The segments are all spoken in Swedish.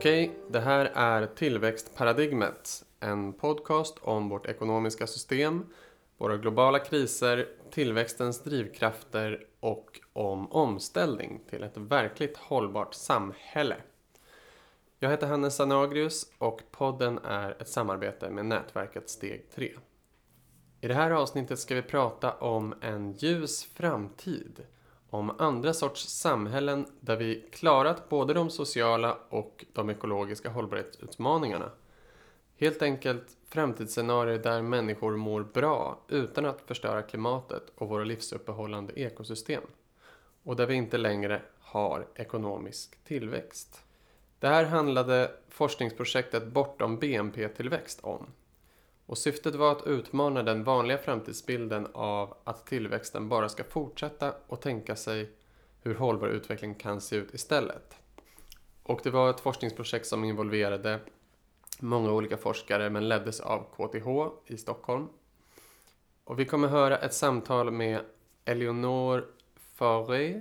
Okej, det här är Tillväxtparadigmet. En podcast om vårt ekonomiska system, våra globala kriser, tillväxtens drivkrafter och om omställning till ett verkligt hållbart samhälle. Jag heter Hannes Sanagrius och podden är ett samarbete med nätverket Steg 3. I det här avsnittet ska vi prata om en ljus framtid om andra sorts samhällen där vi klarat både de sociala och de ekologiska hållbarhetsutmaningarna. Helt enkelt framtidsscenarier där människor mår bra utan att förstöra klimatet och våra livsuppehållande ekosystem. Och där vi inte längre har ekonomisk tillväxt. Det här handlade forskningsprojektet Bortom BNP-tillväxt om. Och syftet var att utmana den vanliga framtidsbilden av att tillväxten bara ska fortsätta och tänka sig hur hållbar utveckling kan se ut istället. Och det var ett forskningsprojekt som involverade många olika forskare men leddes av KTH i Stockholm. Och vi kommer höra ett samtal med Eleonore Fauré.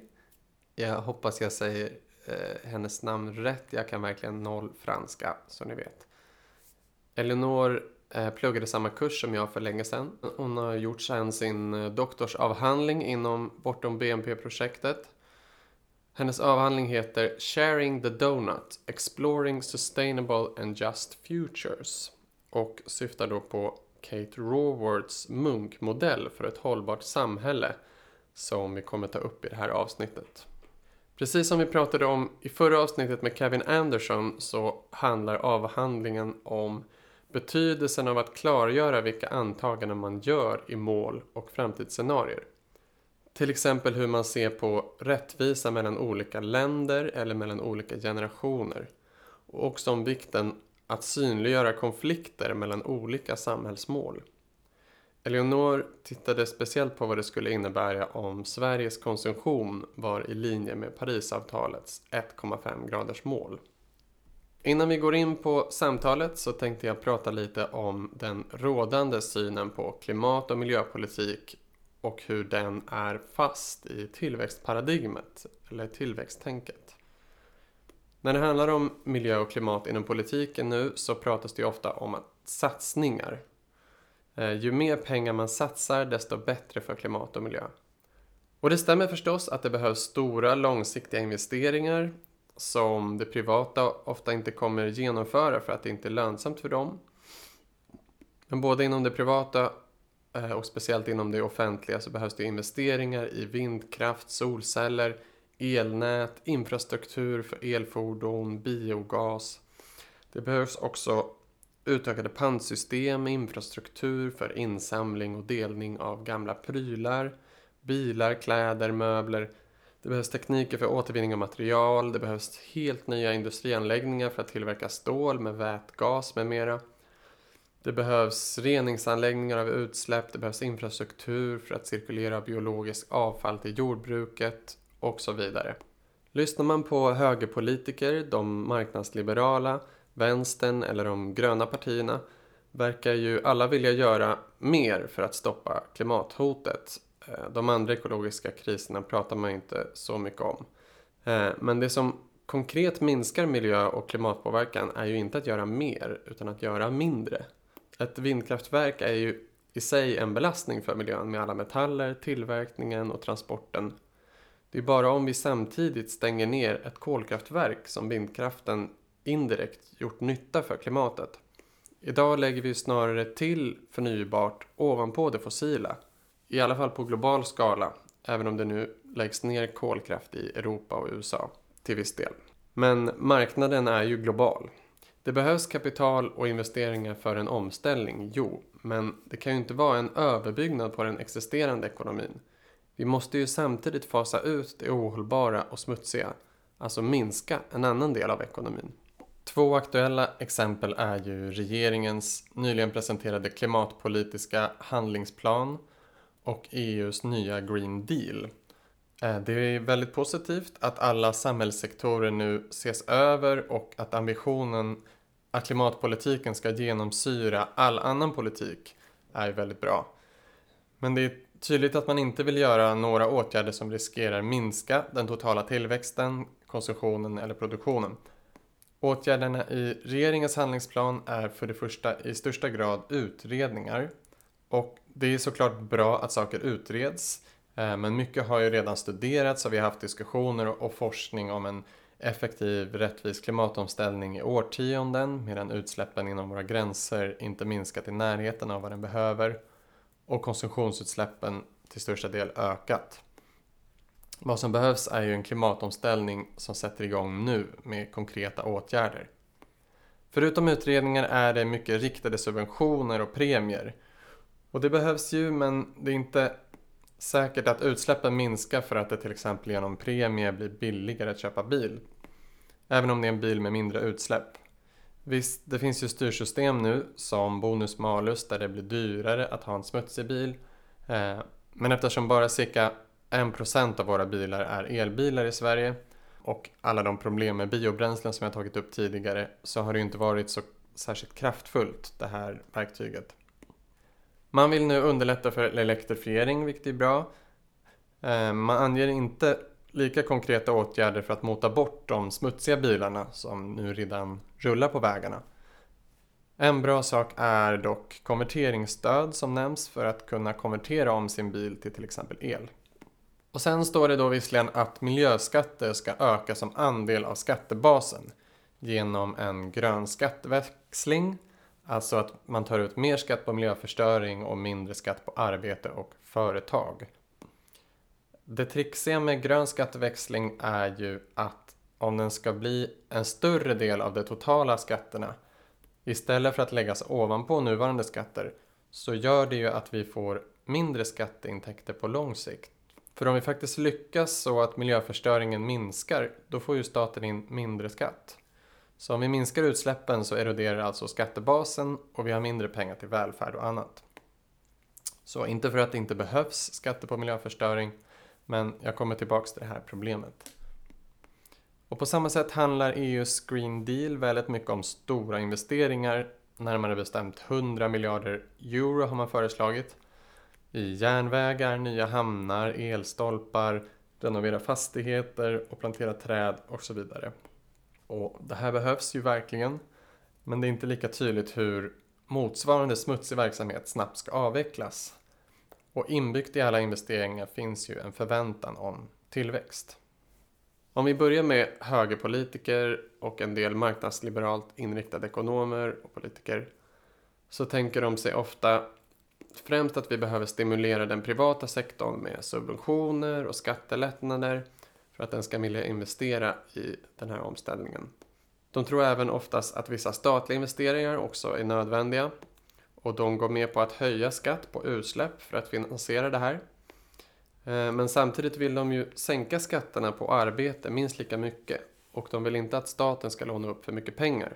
Jag hoppas jag säger eh, hennes namn rätt. Jag kan verkligen noll franska, så ni vet. Eleonore Eh, pluggade samma kurs som jag för länge sedan. Hon har gjort sedan sin eh, doktorsavhandling inom Bortom BNP-projektet. Hennes avhandling heter Sharing the Donut Exploring Sustainable and Just Futures och syftar då på Kate Raworths munkmodell för ett hållbart samhälle som vi kommer ta upp i det här avsnittet. Precis som vi pratade om i förra avsnittet med Kevin Anderson så handlar avhandlingen om betydelsen av att klargöra vilka antaganden man gör i mål och framtidsscenarier. Till exempel hur man ser på rättvisa mellan olika länder eller mellan olika generationer. Och också om vikten att synliggöra konflikter mellan olika samhällsmål. Eleonor tittade speciellt på vad det skulle innebära om Sveriges konsumtion var i linje med Parisavtalets 1,5 graders mål. Innan vi går in på samtalet så tänkte jag prata lite om den rådande synen på klimat och miljöpolitik och hur den är fast i tillväxtparadigmet, eller tillväxttänket. När det handlar om miljö och klimat inom politiken nu så pratas det ofta om att satsningar. Eh, ju mer pengar man satsar desto bättre för klimat och miljö. Och det stämmer förstås att det behövs stora långsiktiga investeringar som det privata ofta inte kommer genomföra för att det inte är lönsamt för dem. Men både inom det privata eh, och speciellt inom det offentliga så behövs det investeringar i vindkraft, solceller, elnät, infrastruktur för elfordon, biogas. Det behövs också utökade pantsystem, infrastruktur för insamling och delning av gamla prylar, bilar, kläder, möbler det behövs tekniker för återvinning av material, det behövs helt nya industrianläggningar för att tillverka stål med vätgas med mera. Det behövs reningsanläggningar av utsläpp, det behövs infrastruktur för att cirkulera biologiskt avfall till jordbruket och så vidare. Lyssnar man på högerpolitiker, de marknadsliberala, vänstern eller de gröna partierna verkar ju alla vilja göra mer för att stoppa klimathotet Eh, de andra ekologiska kriserna pratar man inte så mycket om. Eh, men det som konkret minskar miljö och klimatpåverkan är ju inte att göra mer utan att göra mindre. Ett vindkraftverk är ju i sig en belastning för miljön med alla metaller, tillverkningen och transporten. Det är bara om vi samtidigt stänger ner ett kolkraftverk som vindkraften indirekt gjort nytta för klimatet. Idag lägger vi snarare till förnybart ovanpå det fossila i alla fall på global skala, även om det nu läggs ner kolkraft i Europa och USA till viss del. Men marknaden är ju global. Det behövs kapital och investeringar för en omställning, jo, men det kan ju inte vara en överbyggnad på den existerande ekonomin. Vi måste ju samtidigt fasa ut det ohållbara och smutsiga, alltså minska en annan del av ekonomin. Två aktuella exempel är ju regeringens nyligen presenterade klimatpolitiska handlingsplan och EUs nya Green Deal. Eh, det är väldigt positivt att alla samhällssektorer nu ses över och att ambitionen att klimatpolitiken ska genomsyra all annan politik är väldigt bra. Men det är tydligt att man inte vill göra några åtgärder som riskerar minska den totala tillväxten, konsumtionen eller produktionen. Åtgärderna i regeringens handlingsplan är för det första i största grad utredningar. Och det är såklart bra att saker utreds. Eh, men mycket har ju redan studerats och vi har haft diskussioner och forskning om en effektiv, rättvis klimatomställning i årtionden medan utsläppen inom våra gränser inte minskat i närheten av vad den behöver och konsumtionsutsläppen till största del ökat. Vad som behövs är ju en klimatomställning som sätter igång nu med konkreta åtgärder. Förutom utredningar är det mycket riktade subventioner och premier. Och det behövs ju men det är inte säkert att utsläppen minskar för att det till exempel genom premie blir billigare att köpa bil. Även om det är en bil med mindre utsläpp. Visst, det finns ju styrsystem nu som bonus-malus där det blir dyrare att ha en smutsig bil. Eh, men eftersom bara cirka 1% av våra bilar är elbilar i Sverige och alla de problem med biobränslen som jag tagit upp tidigare så har det ju inte varit så särskilt kraftfullt det här verktyget. Man vill nu underlätta för elektrifiering, vilket är bra. Eh, man anger inte lika konkreta åtgärder för att mota bort de smutsiga bilarna som nu redan rullar på vägarna. En bra sak är dock konverteringsstöd som nämns för att kunna konvertera om sin bil till till exempel el. Och sen står det då visserligen att miljöskatter ska öka som andel av skattebasen genom en grön skatteväxling Alltså att man tar ut mer skatt på miljöförstöring och mindre skatt på arbete och företag. Det trixiga med grön skatteväxling är ju att om den ska bli en större del av de totala skatterna istället för att läggas ovanpå nuvarande skatter så gör det ju att vi får mindre skatteintäkter på lång sikt. För om vi faktiskt lyckas så att miljöförstöringen minskar då får ju staten in mindre skatt. Så om vi minskar utsläppen så eroderar alltså skattebasen och vi har mindre pengar till välfärd och annat. Så inte för att det inte behövs skatter på miljöförstöring, men jag kommer tillbaks till det här problemet. Och på samma sätt handlar EUs Green Deal väldigt mycket om stora investeringar, närmare bestämt 100 miljarder euro har man föreslagit, i järnvägar, nya hamnar, elstolpar, renovera fastigheter och plantera träd och så vidare. Och det här behövs ju verkligen. Men det är inte lika tydligt hur motsvarande smutsig verksamhet snabbt ska avvecklas. Och inbyggt i alla investeringar finns ju en förväntan om tillväxt. Om vi börjar med högerpolitiker och en del marknadsliberalt inriktade ekonomer och politiker så tänker de sig ofta främst att vi behöver stimulera den privata sektorn med subventioner och skattelättnader för att den ska vilja investera i den här omställningen. De tror även oftast att vissa statliga investeringar också är nödvändiga och de går med på att höja skatt på utsläpp för att finansiera det här. Eh, men samtidigt vill de ju sänka skatterna på arbete minst lika mycket och de vill inte att staten ska låna upp för mycket pengar.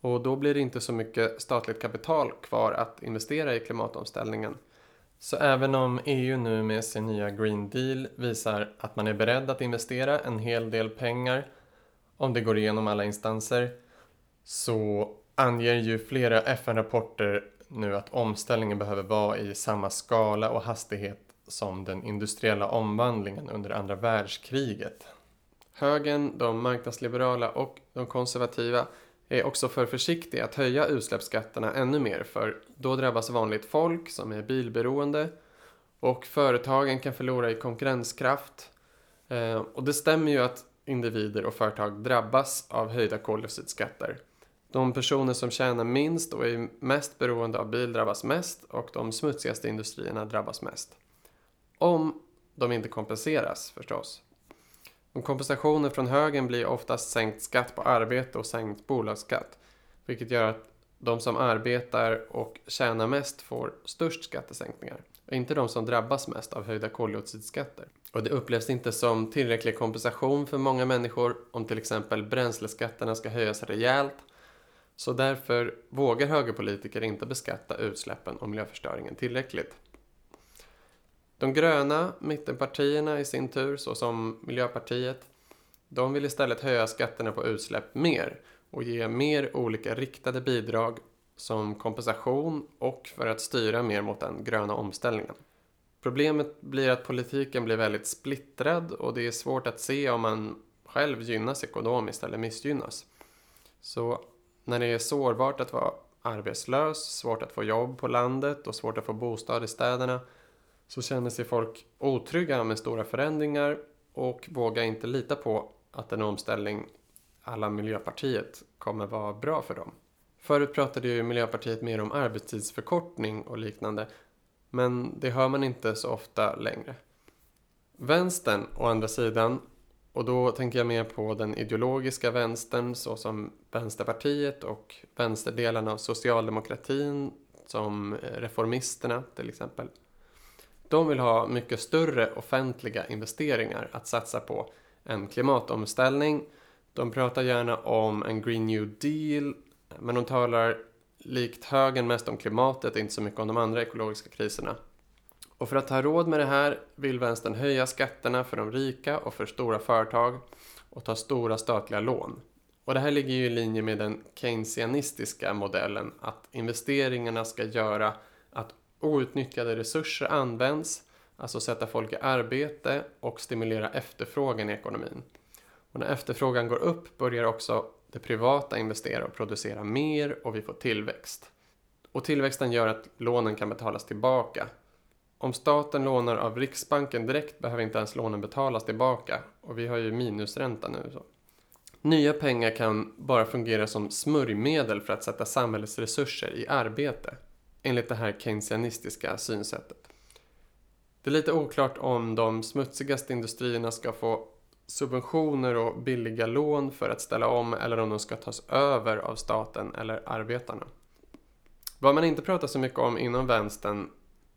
Och då blir det inte så mycket statligt kapital kvar att investera i klimatomställningen så även om EU nu med sin nya Green Deal visar att man är beredd att investera en hel del pengar om det går igenom alla instanser så anger ju flera FN-rapporter nu att omställningen behöver vara i samma skala och hastighet som den industriella omvandlingen under andra världskriget. Högern, de marknadsliberala och de konservativa är också för försiktiga att höja utsläppsskatterna ännu mer för då drabbas vanligt folk som är bilberoende och företagen kan förlora i konkurrenskraft. Eh, och det stämmer ju att individer och företag drabbas av höjda koldioxidskatter. De personer som tjänar minst och är mest beroende av bil drabbas mest och de smutsigaste industrierna drabbas mest. Om de inte kompenseras förstås. Och kompensationen från högen blir oftast sänkt skatt på arbete och sänkt bolagsskatt. Vilket gör att de som arbetar och tjänar mest får störst skattesänkningar. Och inte de som drabbas mest av höjda koldioxidskatter. Och det upplevs inte som tillräcklig kompensation för många människor om till exempel bränsleskatterna ska höjas rejält. Så därför vågar högerpolitiker inte beskatta utsläppen och miljöförstöringen tillräckligt. De gröna mittenpartierna i sin tur, såsom Miljöpartiet, de vill istället höja skatterna på utsläpp mer och ge mer olika riktade bidrag som kompensation och för att styra mer mot den gröna omställningen. Problemet blir att politiken blir väldigt splittrad och det är svårt att se om man själv gynnas ekonomiskt eller missgynnas. Så när det är sårbart att vara arbetslös, svårt att få jobb på landet och svårt att få bostad i städerna så känner sig folk otrygga med stora förändringar och vågar inte lita på att en omställning alla Miljöpartiet kommer vara bra för dem. Förut pratade ju Miljöpartiet mer om arbetstidsförkortning och liknande men det hör man inte så ofta längre. Vänstern, å andra sidan, och då tänker jag mer på den ideologiska vänstern såsom Vänsterpartiet och vänsterdelarna av socialdemokratin som eh, reformisterna till exempel. De vill ha mycket större offentliga investeringar att satsa på en klimatomställning. De pratar gärna om en Green New Deal men de talar likt högern mest om klimatet, inte så mycket om de andra ekologiska kriserna. Och för att ha råd med det här vill vänstern höja skatterna för de rika och för stora företag och ta stora statliga lån. Och det här ligger ju i linje med den keynesianistiska modellen att investeringarna ska göra outnyttjade resurser används, alltså sätta folk i arbete och stimulera efterfrågan i ekonomin. Och när efterfrågan går upp börjar också det privata investera och producera mer och vi får tillväxt. Och tillväxten gör att lånen kan betalas tillbaka om staten lånar av Riksbanken direkt behöver inte ens lånen betalas tillbaka och vi har ju minusränta nu. Så. Nya pengar kan bara fungera som smörjmedel för att sätta samhällets resurser i arbete enligt det här keynesianistiska synsättet. Det är lite oklart om de smutsigaste industrierna ska få subventioner och billiga lån för att ställa om eller om de ska tas över av staten eller arbetarna. Vad man inte pratar så mycket om inom vänstern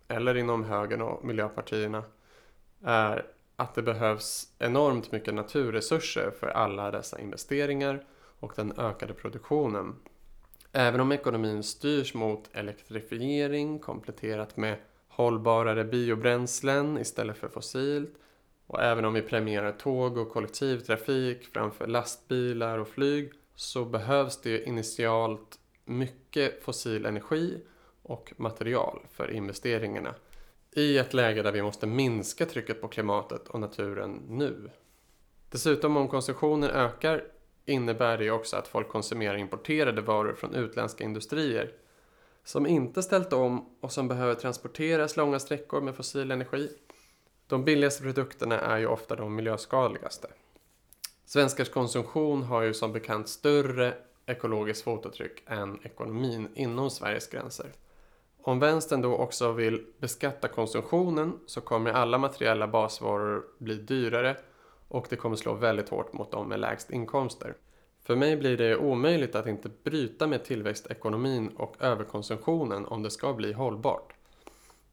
eller inom högern och miljöpartierna är att det behövs enormt mycket naturresurser för alla dessa investeringar och den ökade produktionen. Även om ekonomin styrs mot elektrifiering kompletterat med hållbarare biobränslen istället för fossilt och även om vi premierar tåg och kollektivtrafik framför lastbilar och flyg så behövs det initialt mycket fossil energi och material för investeringarna i ett läge där vi måste minska trycket på klimatet och naturen nu. Dessutom om konsumtionen ökar innebär det också att folk konsumerar importerade varor från utländska industrier som inte ställt om och som behöver transporteras långa sträckor med fossil energi. De billigaste produkterna är ju ofta de miljöskadligaste. Svenskars konsumtion har ju som bekant större ekologiskt fotavtryck än ekonomin inom Sveriges gränser. Om vänstern då också vill beskatta konsumtionen så kommer alla materiella basvaror bli dyrare och det kommer slå väldigt hårt mot de med lägst inkomster. För mig blir det omöjligt att inte bryta med tillväxtekonomin och överkonsumtionen om det ska bli hållbart.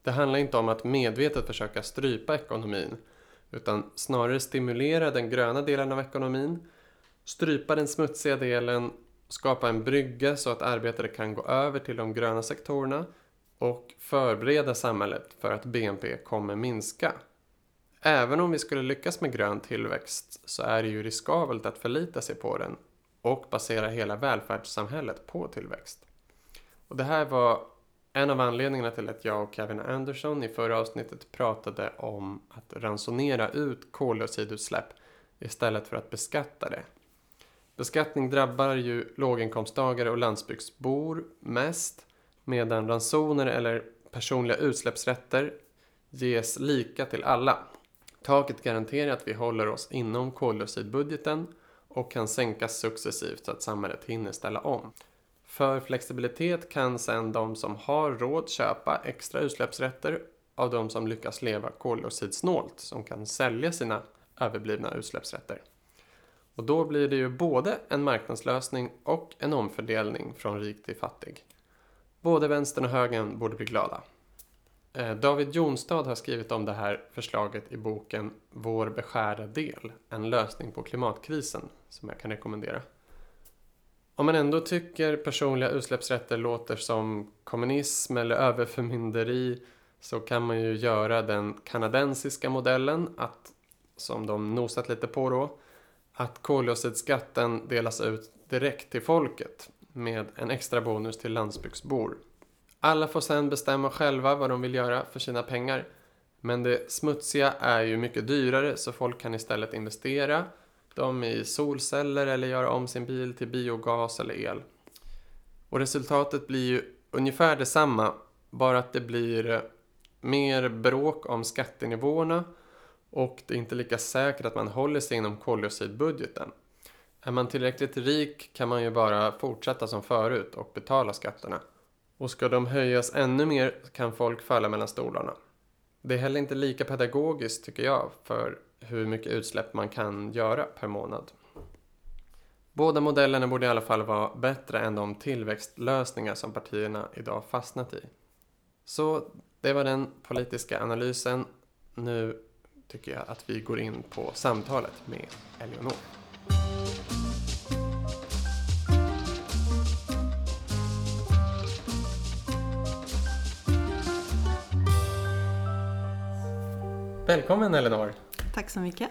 Det handlar inte om att medvetet försöka strypa ekonomin utan snarare stimulera den gröna delen av ekonomin, strypa den smutsiga delen, skapa en brygga så att arbetare kan gå över till de gröna sektorerna och förbereda samhället för att BNP kommer minska. Även om vi skulle lyckas med grön tillväxt så är det ju riskabelt att förlita sig på den och basera hela välfärdssamhället på tillväxt. Och det här var en av anledningarna till att jag och Kevin Anderson i förra avsnittet pratade om att ransonera ut koldioxidutsläpp istället för att beskatta det. Beskattning drabbar ju låginkomsttagare och landsbygdsbor mest medan ransoner eller personliga utsläppsrätter ges lika till alla. Taket garanterar att vi håller oss inom koldioxidbudgeten och kan sänkas successivt så att samhället hinner ställa om. För flexibilitet kan sedan de som har råd köpa extra utsläppsrätter av de som lyckas leva koldioxidsnålt som kan sälja sina överblivna utsläppsrätter. Och då blir det ju både en marknadslösning och en omfördelning från rik till fattig. Både vänstern och högern borde bli glada. Eh, David Jonstad har skrivit om det här förslaget i boken Vår beskärda del, en lösning på klimatkrisen, som jag kan rekommendera. Om man ändå tycker personliga utsläppsrätter låter som kommunism eller överförmynderi så kan man ju göra den kanadensiska modellen, att, som de nosat lite på då, att koldioxidskatten delas ut direkt till folket med en extra bonus till landsbygdsbor. Alla får sedan bestämma själva vad de vill göra för sina pengar. Men det smutsiga är ju mycket dyrare så folk kan istället investera dem i solceller eller göra om sin bil till biogas eller el. Och resultatet blir ju ungefär detsamma, bara att det blir eh, mer bråk om skattenivåerna och det är inte lika säkert att man håller sig inom koldioxidbudgeten. Är man tillräckligt rik kan man ju bara fortsätta som förut och betala skatterna. Och ska de höjas ännu mer kan folk falla mellan stolarna. Det är heller inte lika pedagogiskt tycker jag för hur mycket utsläpp man kan göra per månad. Båda modellerna borde i alla fall vara bättre än de tillväxtlösningar som partierna idag fastnat i. Så det var den politiska analysen. Nu tycker jag att vi går in på samtalet med Eleonor. Välkommen Elinor! Tack så mycket!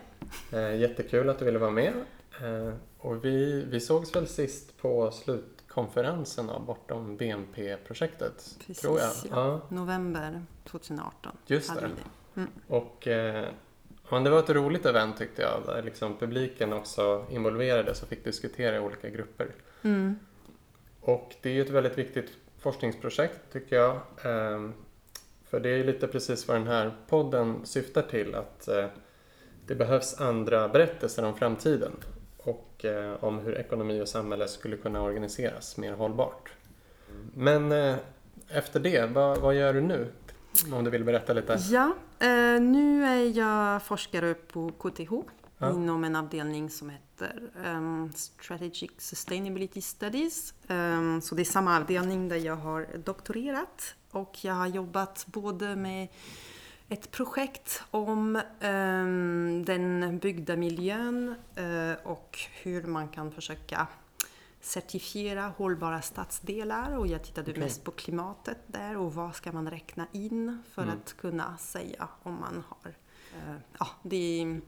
Eh, jättekul att du ville vara med. Eh, och vi, vi sågs väl sist på slutkonferensen av Bortom BNP-projektet? Precis, tror jag. Ja. ja. November 2018. Just det. Mm. Och eh, ja, det var ett roligt event tyckte jag, där liksom publiken också involverades och fick diskutera i olika grupper. Mm. Och det är ju ett väldigt viktigt forskningsprojekt tycker jag. För det är lite precis vad den här podden syftar till, att eh, det behövs andra berättelser om framtiden och eh, om hur ekonomi och samhälle skulle kunna organiseras mer hållbart. Men eh, efter det, vad, vad, gör du nu? Om du vill berätta lite? Ja, nu är jag forskare på KTH ja. inom en avdelning som heter um, Strategic Sustainability Studies. Um, så det är samma avdelning där jag har doktorerat och jag har jobbat både med ett projekt om um, den byggda miljön uh, och hur man kan försöka certifiera hållbara stadsdelar och jag tittade okay. mest på klimatet där och vad ska man räkna in för mm. att kunna säga om man har uh, ja, det är,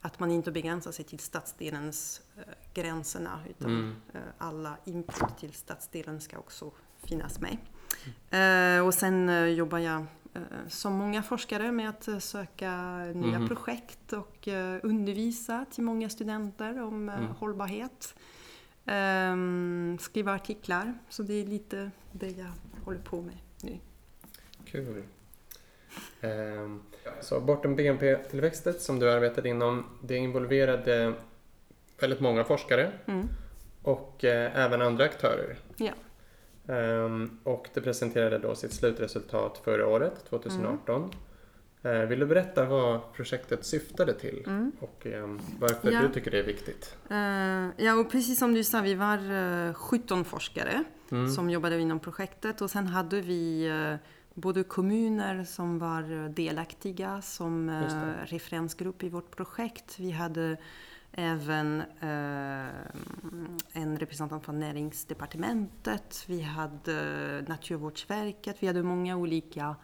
att man inte begränsar sig till stadsdelens uh, gränserna utan mm. uh, alla input till stadsdelen ska också finnas med. Mm. och sen jobbar jag Eh, som många forskare med att söka nya mm. projekt och eh, undervisa till många studenter om eh, mm. hållbarhet. Um, skriva artiklar, så det är lite det jag håller på med nu. Kul. Um, så bortom BNP-tillväxtet som du arbetade inom, det involverade väldigt många forskare mm. och eh, även andra aktörer. Ja. Um, och det presenterade då sitt slutresultat förra året, 2018. Mm. Uh, vill du berätta vad projektet syftade till mm. och um, varför ja. du tycker det är viktigt? Uh, ja, och precis som du sa, vi var uh, 17 forskare mm. som jobbade inom projektet och sen hade vi både kommuner som var delaktiga som referensgrupp i vårt projekt. Vi hade även eh, en representant från näringsdepartementet, vi hade Naturvårdsverket, vi hade många olika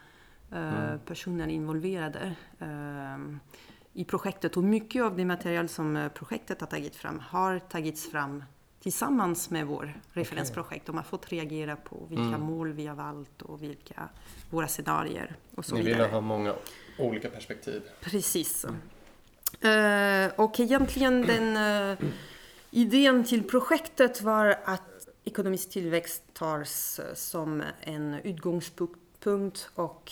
eh, mm. personer involverade eh, i projektet. Och mycket av det material som eh, projektet har tagit fram har tagits fram tillsammans med vår referensprojekt. De har fått reagera på vilka mm. mål vi har valt och vilka våra scenarier och så Ni vidare. Ni ville ha många olika perspektiv. Precis. Mm. Uh, och egentligen den uh, idén till projektet var att ekonomisk tillväxt tas som en utgångspunkt och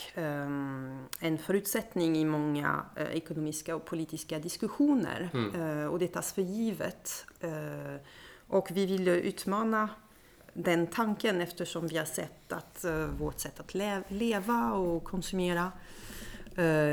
en förutsättning i många ekonomiska och politiska diskussioner. Mm. och det tas för givet. och vi vill utmana den tanken eftersom vi har sett att vårt sätt att leva och konsumera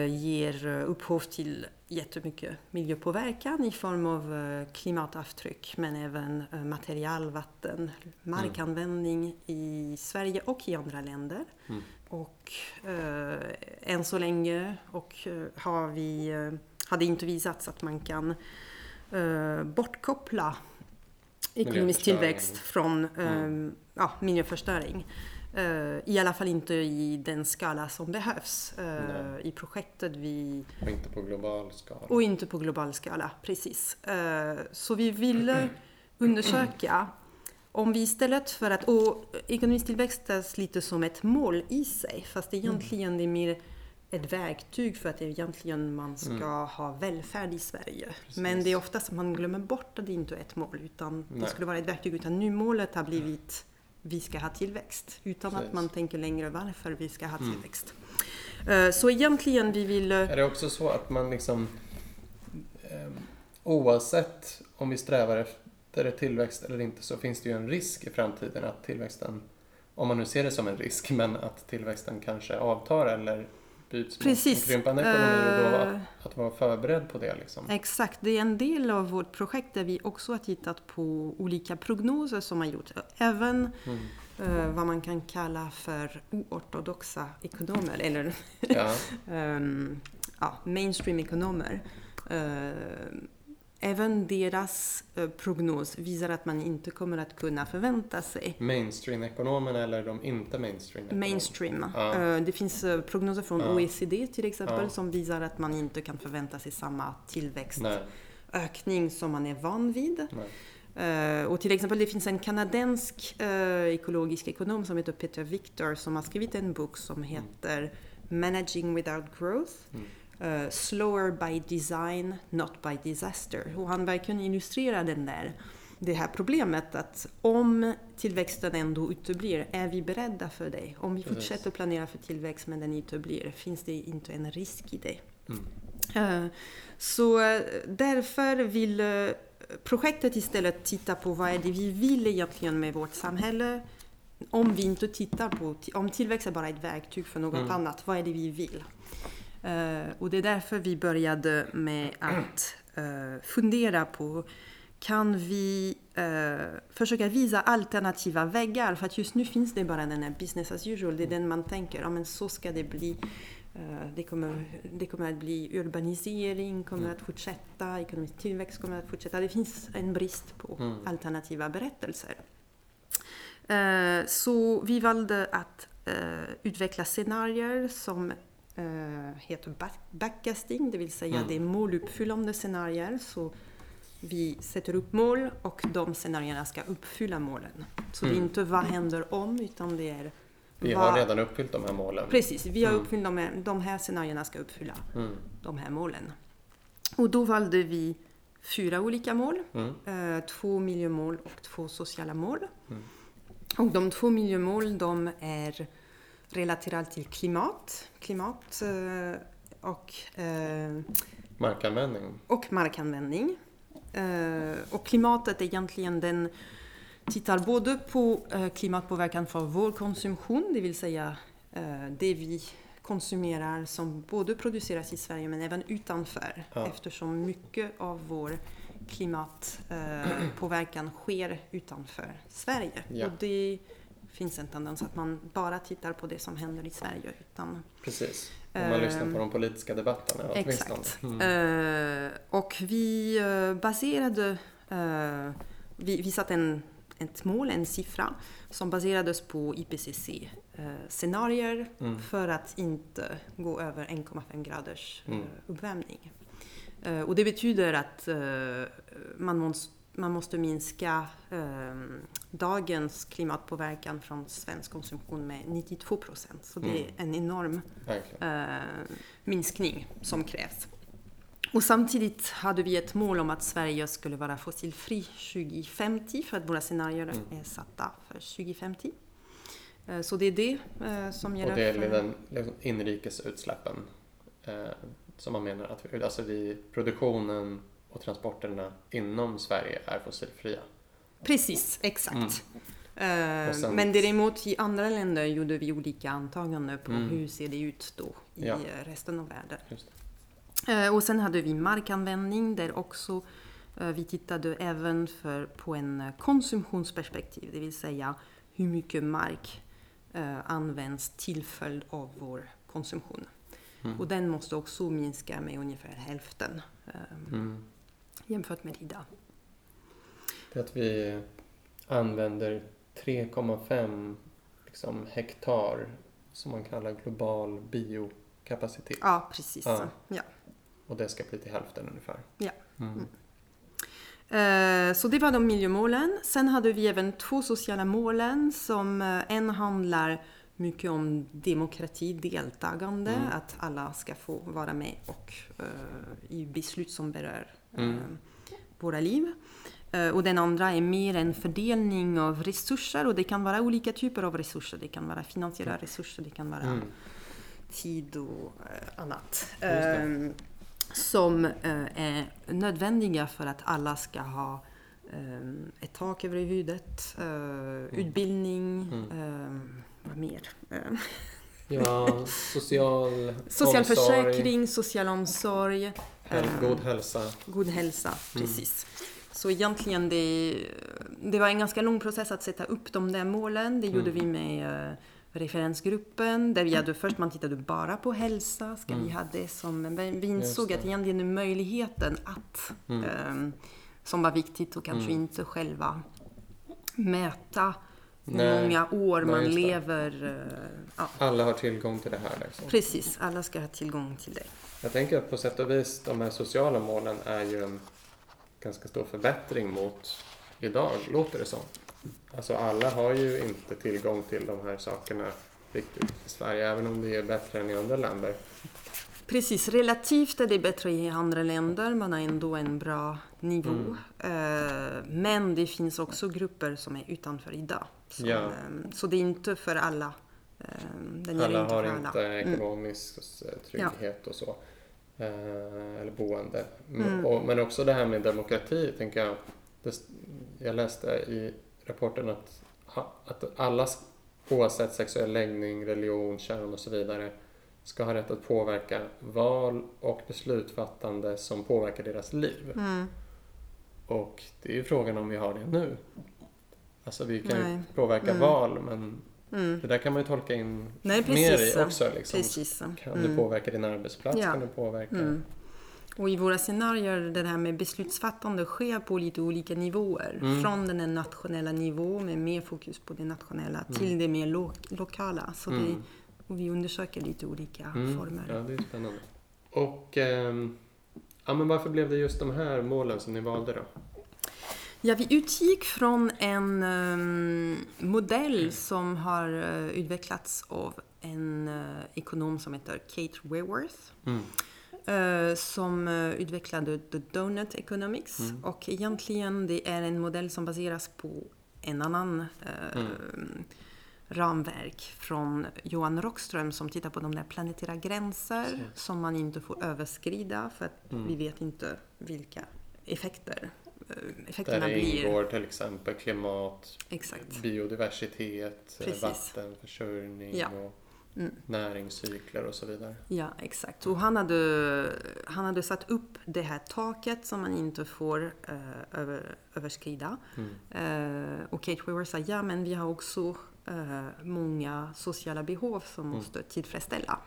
ger upphov till jättemycket miljöpåverkan i form av eh, klimatavtryck men även eh, material, vatten, markanvändning i Sverige och i andra länder. Mm. Och eh, än så länge och, eh, har vi, eh, har det inte visats att man kan eh, bortkoppla ekonomisk tillväxt från mm. ja, miljöförstöring. Uh, I alla fall inte i den skala som behövs uh, i projektet. Vi... Och inte på global skala. Och inte på global skala, precis. Uh, så vi ville undersöka om vi istället för att... Och ekonomisk tillväxt är lite som ett mål i sig, fast egentligen det är mer ett verktyg för att egentligen man ska ha välfärd i Sverige. Mm. Precis. Men det är oftast man glömmer bort att det inte är ett mål utan det Nej. skulle vara ett verktyg. Utan nu målet har blivit vi ska ha tillväxt utan Precis. att man tänker längre varför vi ska ha Mm. tillväxt. Eh, Så egentligen vi vill... eh, Är det också så att man liksom eh, oavsett om vi strävar efter tillväxt eller inte så finns det ju en risk i framtiden att tillväxten, om man nu ser det som en risk, men att tillväxten kanske avtar eller byts mot Precis. en krympande ekonomi och då Eh. att, att vara förberedd på det liksom. Exakt, det är en del av vårt projekt där vi också har tittat på olika prognoser som har gjorts. Även Mm. eh, vad man kan kalla för oortodoxa ekonomer eller Ja, ehm, ja, mainstream-ekonomer. Eh, även deras eh, prognos visar att man inte kommer att kunna förvänta sig mainstream-ekonomerna eller de inte mainstream-ekonomerna? mainstream. Ja. Eh, Det finns eh, prognoser från Ja. OECD till exempel Ja. som visar att man inte kan förvänta sig samma tillväxtökning som man är van vid. nej. Och till exempel det finns en kanadensk ekologisk ekonom som heter Peter Victor som har skrivit en bok som heter Managing without growth. Mm. Eh, slower by design, not by disaster. Och han verkligen illustrerar den där, det här problemet att om tillväxten ändå uteblir, är vi beredda för det? Om vi fortsätter planera för tillväxt men den uteblir, finns det inte en risk i det? Mm. Eh, Så eh, därför vill eh, projektet istället titta på vad är det vi vill egentligen med vårt samhälle. Om vi inte tittar på, om tillväxt är bara ett verktyg för något Mm. annat, vad är det vi vill? Eh, Och det är därför vi började med att eh, fundera på kan vi eh, försöka visa alternativa vägar? För att just nu finns det bara den här business as usual. Det är den man tänker, ja men så ska det bli. Det kommer, det kommer att bli urbanisering, kommer Mm. att fortsätta, ekonomisk tillväxt kommer att fortsätta. Det finns en brist på Mm. alternativa berättelser. Så vi valde att utveckla scenarier som heter back- backcasting, det vill säga Mm. det är måluppfyllande scenarier. Så vi sätter upp mål och de scenarierna ska uppfylla målen. Så det är Mm. inte vad händer om, utan det är Vi har redan uppfyllt de här målen. Precis, vi har Mm. uppfyllt de här, de här scenarierna ska uppfylla Mm. de här målen. Och då valde vi fyra olika mål. Mm. Eh, två miljömål och två sociala mål. Mm. Och de två miljömål de är relaterade till klimat, klimat eh, och, eh, Markanvändning. och markanvändning. Eh, och klimatet är egentligen den tittar både på klimatpåverkan för vår konsumtion, det vill säga det vi konsumerar som både produceras i Sverige men även utanför Ja. eftersom mycket av vår klimatpåverkan sker utanför Sverige. Ja. Och det finns en tendens att man bara tittar på det som händer i Sverige. Utan, Precis. Om man Ehm, lyssnar på de politiska debatterna. Exakt. Mm. Eh, och vi eh, baserade, eh, vi, vi satte en, ett mål, en siffra, som baserades på IPCC-scenarier Mm. för att inte gå över 1,5 graders eh, Mm. uppvärmning. Eh, och det betyder att eh, man, måste, man måste minska eh, dagens klimatpåverkan från svensk konsumtion med 92 procent. Så det är Mm. en enorm eh, minskning som krävs. Och samtidigt hade vi ett mål om att Sverige skulle vara fossilfri 2050 för att våra scenarier Mm. är satta för 2050. Eh, Så det är det eh, som Och gäller det är för... den liksom, inrikesutsläppen eh, som man menar att vi, alltså vi, produktionen och transporterna inom Sverige är fossilfria. Precis, exakt. Mm. Eh, sen- Men däremot i andra länder gjorde vi olika antaganden på Mm. hur ser det ut då i Ja. resten av världen. Eh, Och sen hade vi markanvändning där också eh, vi tittade även för, på en konsumtionsperspektiv, det vill säga hur mycket mark används till följd av vår konsumtion. Mm. Och den måste också minska med ungefär hälften Mm. Jämfört med idag. Det är att vi använder 3,5 liksom, hektar som man kallar global biokapacitet. Ja, precis. Ja. Ja. Och det ska bli till hälften ungefär. Ja. Mm. Eh, Så det var de miljömålen. Sen hade vi även två sociala målen som eh, en handlar mycket om demokrati, deltagande, Mm. att alla ska få vara med och eh, i beslut som berör Mm. våra liv. Eh, och den andra är mer en fördelning av resurser och det kan vara olika typer av resurser. Det kan vara finansiella resurser, det kan vara Mm. tid och eh, annat. det. Eh, som eh, är nödvändiga för att alla ska ha eh, ett tak över huvudet, eh, utbildning, Mm. eh, vad mer? Eh, Ja, social social omsorg, försäkring, social omsorg, häl- eh, god hälsa. god hälsa. Mm. Precis. Så egentligen det, det var en ganska lång process att sätta upp de där målen. Det gjorde Mm. vi med eh, referensgruppen där vi hade först, man tittade bara på hälsa, ska vi Mm. ha det som, men vi insåg att egentligen är möjligheten att, Mm. ehm, som var viktigt och kanske Mm. inte själva mäta hur många år man lever. eh, ja, Alla har tillgång till det här. Liksom. precis, alla ska ha tillgång till det. Jag tänker att på sätt och vis de här sociala målen är ju en ganska stor förbättring mot idag, låter det som. Alltså alla har ju inte tillgång till de här sakerna riktigt i Sverige, även om det är bättre än i andra länder. Precis, relativt är det bättre i andra länder, man har ändå en bra nivå. Mm. Eh, Men det finns också grupper som är utanför idag. Som, Ja. eh, Så det är inte för alla. Eh, Den Alla inte har för inte alla. Mm. ekonomisk eh, trygghet och så. Eh, eller boende. Mm. Men också det här med demokrati, tänker jag. Jag läste i rapporten att, att alla, oavsett sexuell läggning, religion, kön och så vidare, ska ha rätt att påverka val och beslutfattande som påverkar deras liv. Mm. Och det är ju frågan om vi har det nu. Alltså vi kan ju Nej. påverka Mm. val, men Mm. det där kan man ju tolka in Nej, mer i också. Liksom. Precis. Kan Mm. du påverka din arbetsplats? Ja. Kan du påverka? Mm. Och i våra scenarier, det här med beslutsfattande sker på lite olika nivåer. Mm. Från den nationella nivån med mer fokus på det nationella till det mer lo- lokala. Så det, Mm. och vi undersöker lite olika Mm. former. Ja, det är spännande. Och ehm, ja, men varför blev det just de här målen som ni valde då? Ja, vi utgick från en ehm, modell som har eh, utvecklats av en eh, ekonom som heter Kate Raworth. Mm. eh, som utvecklade The Donut Economics. Mm. Och egentligen det är en modell som baseras på en annan Mm. ramverk från Johan Rockström som tittar på de där planetära gränser som man inte får överskrida för att Mm. vi vet inte vilka effekter Där effekterna blir. ingår till exempel klimat, Exakt. biodiversitet, Precis. vattenförsörjning Ja. och Mm. näringscykler och så vidare. Ja, exakt. Och han hade, han hade satt upp det här taket som man inte får eh, över, överskrida. Mm. Eh, och Kate Weaver sa, ja men vi har också eh, många sociala behov som Mm. måste tillfredsställa.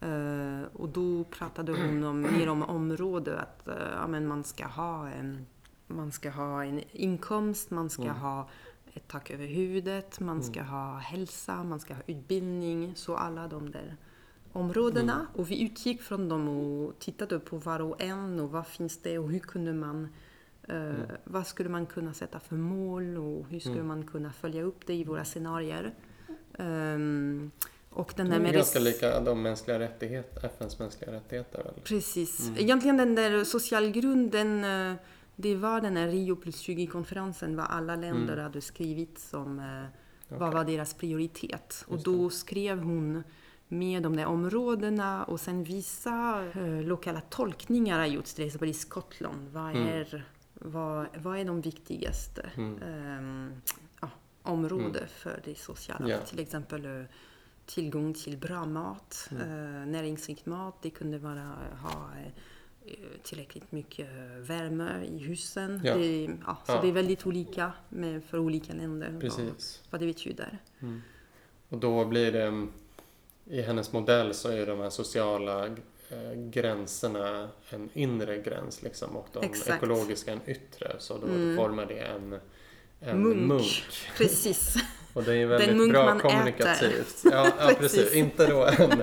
Eh, och då pratade hon om, mer om område, att eh, ja, men man, ska ha en, man ska ha en inkomst, man ska Mm. ha ett tak över huvudet, man ska ha hälsa, man ska ha utbildning. Så alla de där områdena. Mm. Och vi utgick från dem och tittade på var och en och vad finns det och hur kunde man eh, Vad skulle man kunna sätta för mål och hur skulle Mm. man kunna följa upp det i våra scenarier? Ehm, och den Det där är med ganska res- lika de mänskliga rättigheter, FNs mänskliga rättigheter väl? Precis. Mm. Egentligen den där socialgrunden, eh, det var den här Rio plus 20-konferensen, vad alla länder Mm. hade skrivit som eh, vad var deras prioritet. Och då skrev hon med de där områdena och sen vissa eh, lokala tolkningar har gjorts, till exempel i Skottland. Vad Mm. är, vad, vad är de viktigaste Mm. ehm, ja, områden för det sociala? Ja. Till exempel eh, tillgång till bra mat, Mm. eh, näringsrik mat. Det kunde vara ha eh, tillräckligt mycket värme i husen. Ja. Det, ja, så Ja. det är väldigt olika med, för olika länder Precis. vad det betyder. Mm. Och då blir det, i hennes modell så är de här sociala eh, gränserna en inre gräns liksom och de Exakt. ekologiska en yttre. Så då Mm. formar det en, en Munk. munk. Precis. Och det är ju Den väldigt munk bra man kommunikativt. Ja, ja, precis. Precis. Inte då en,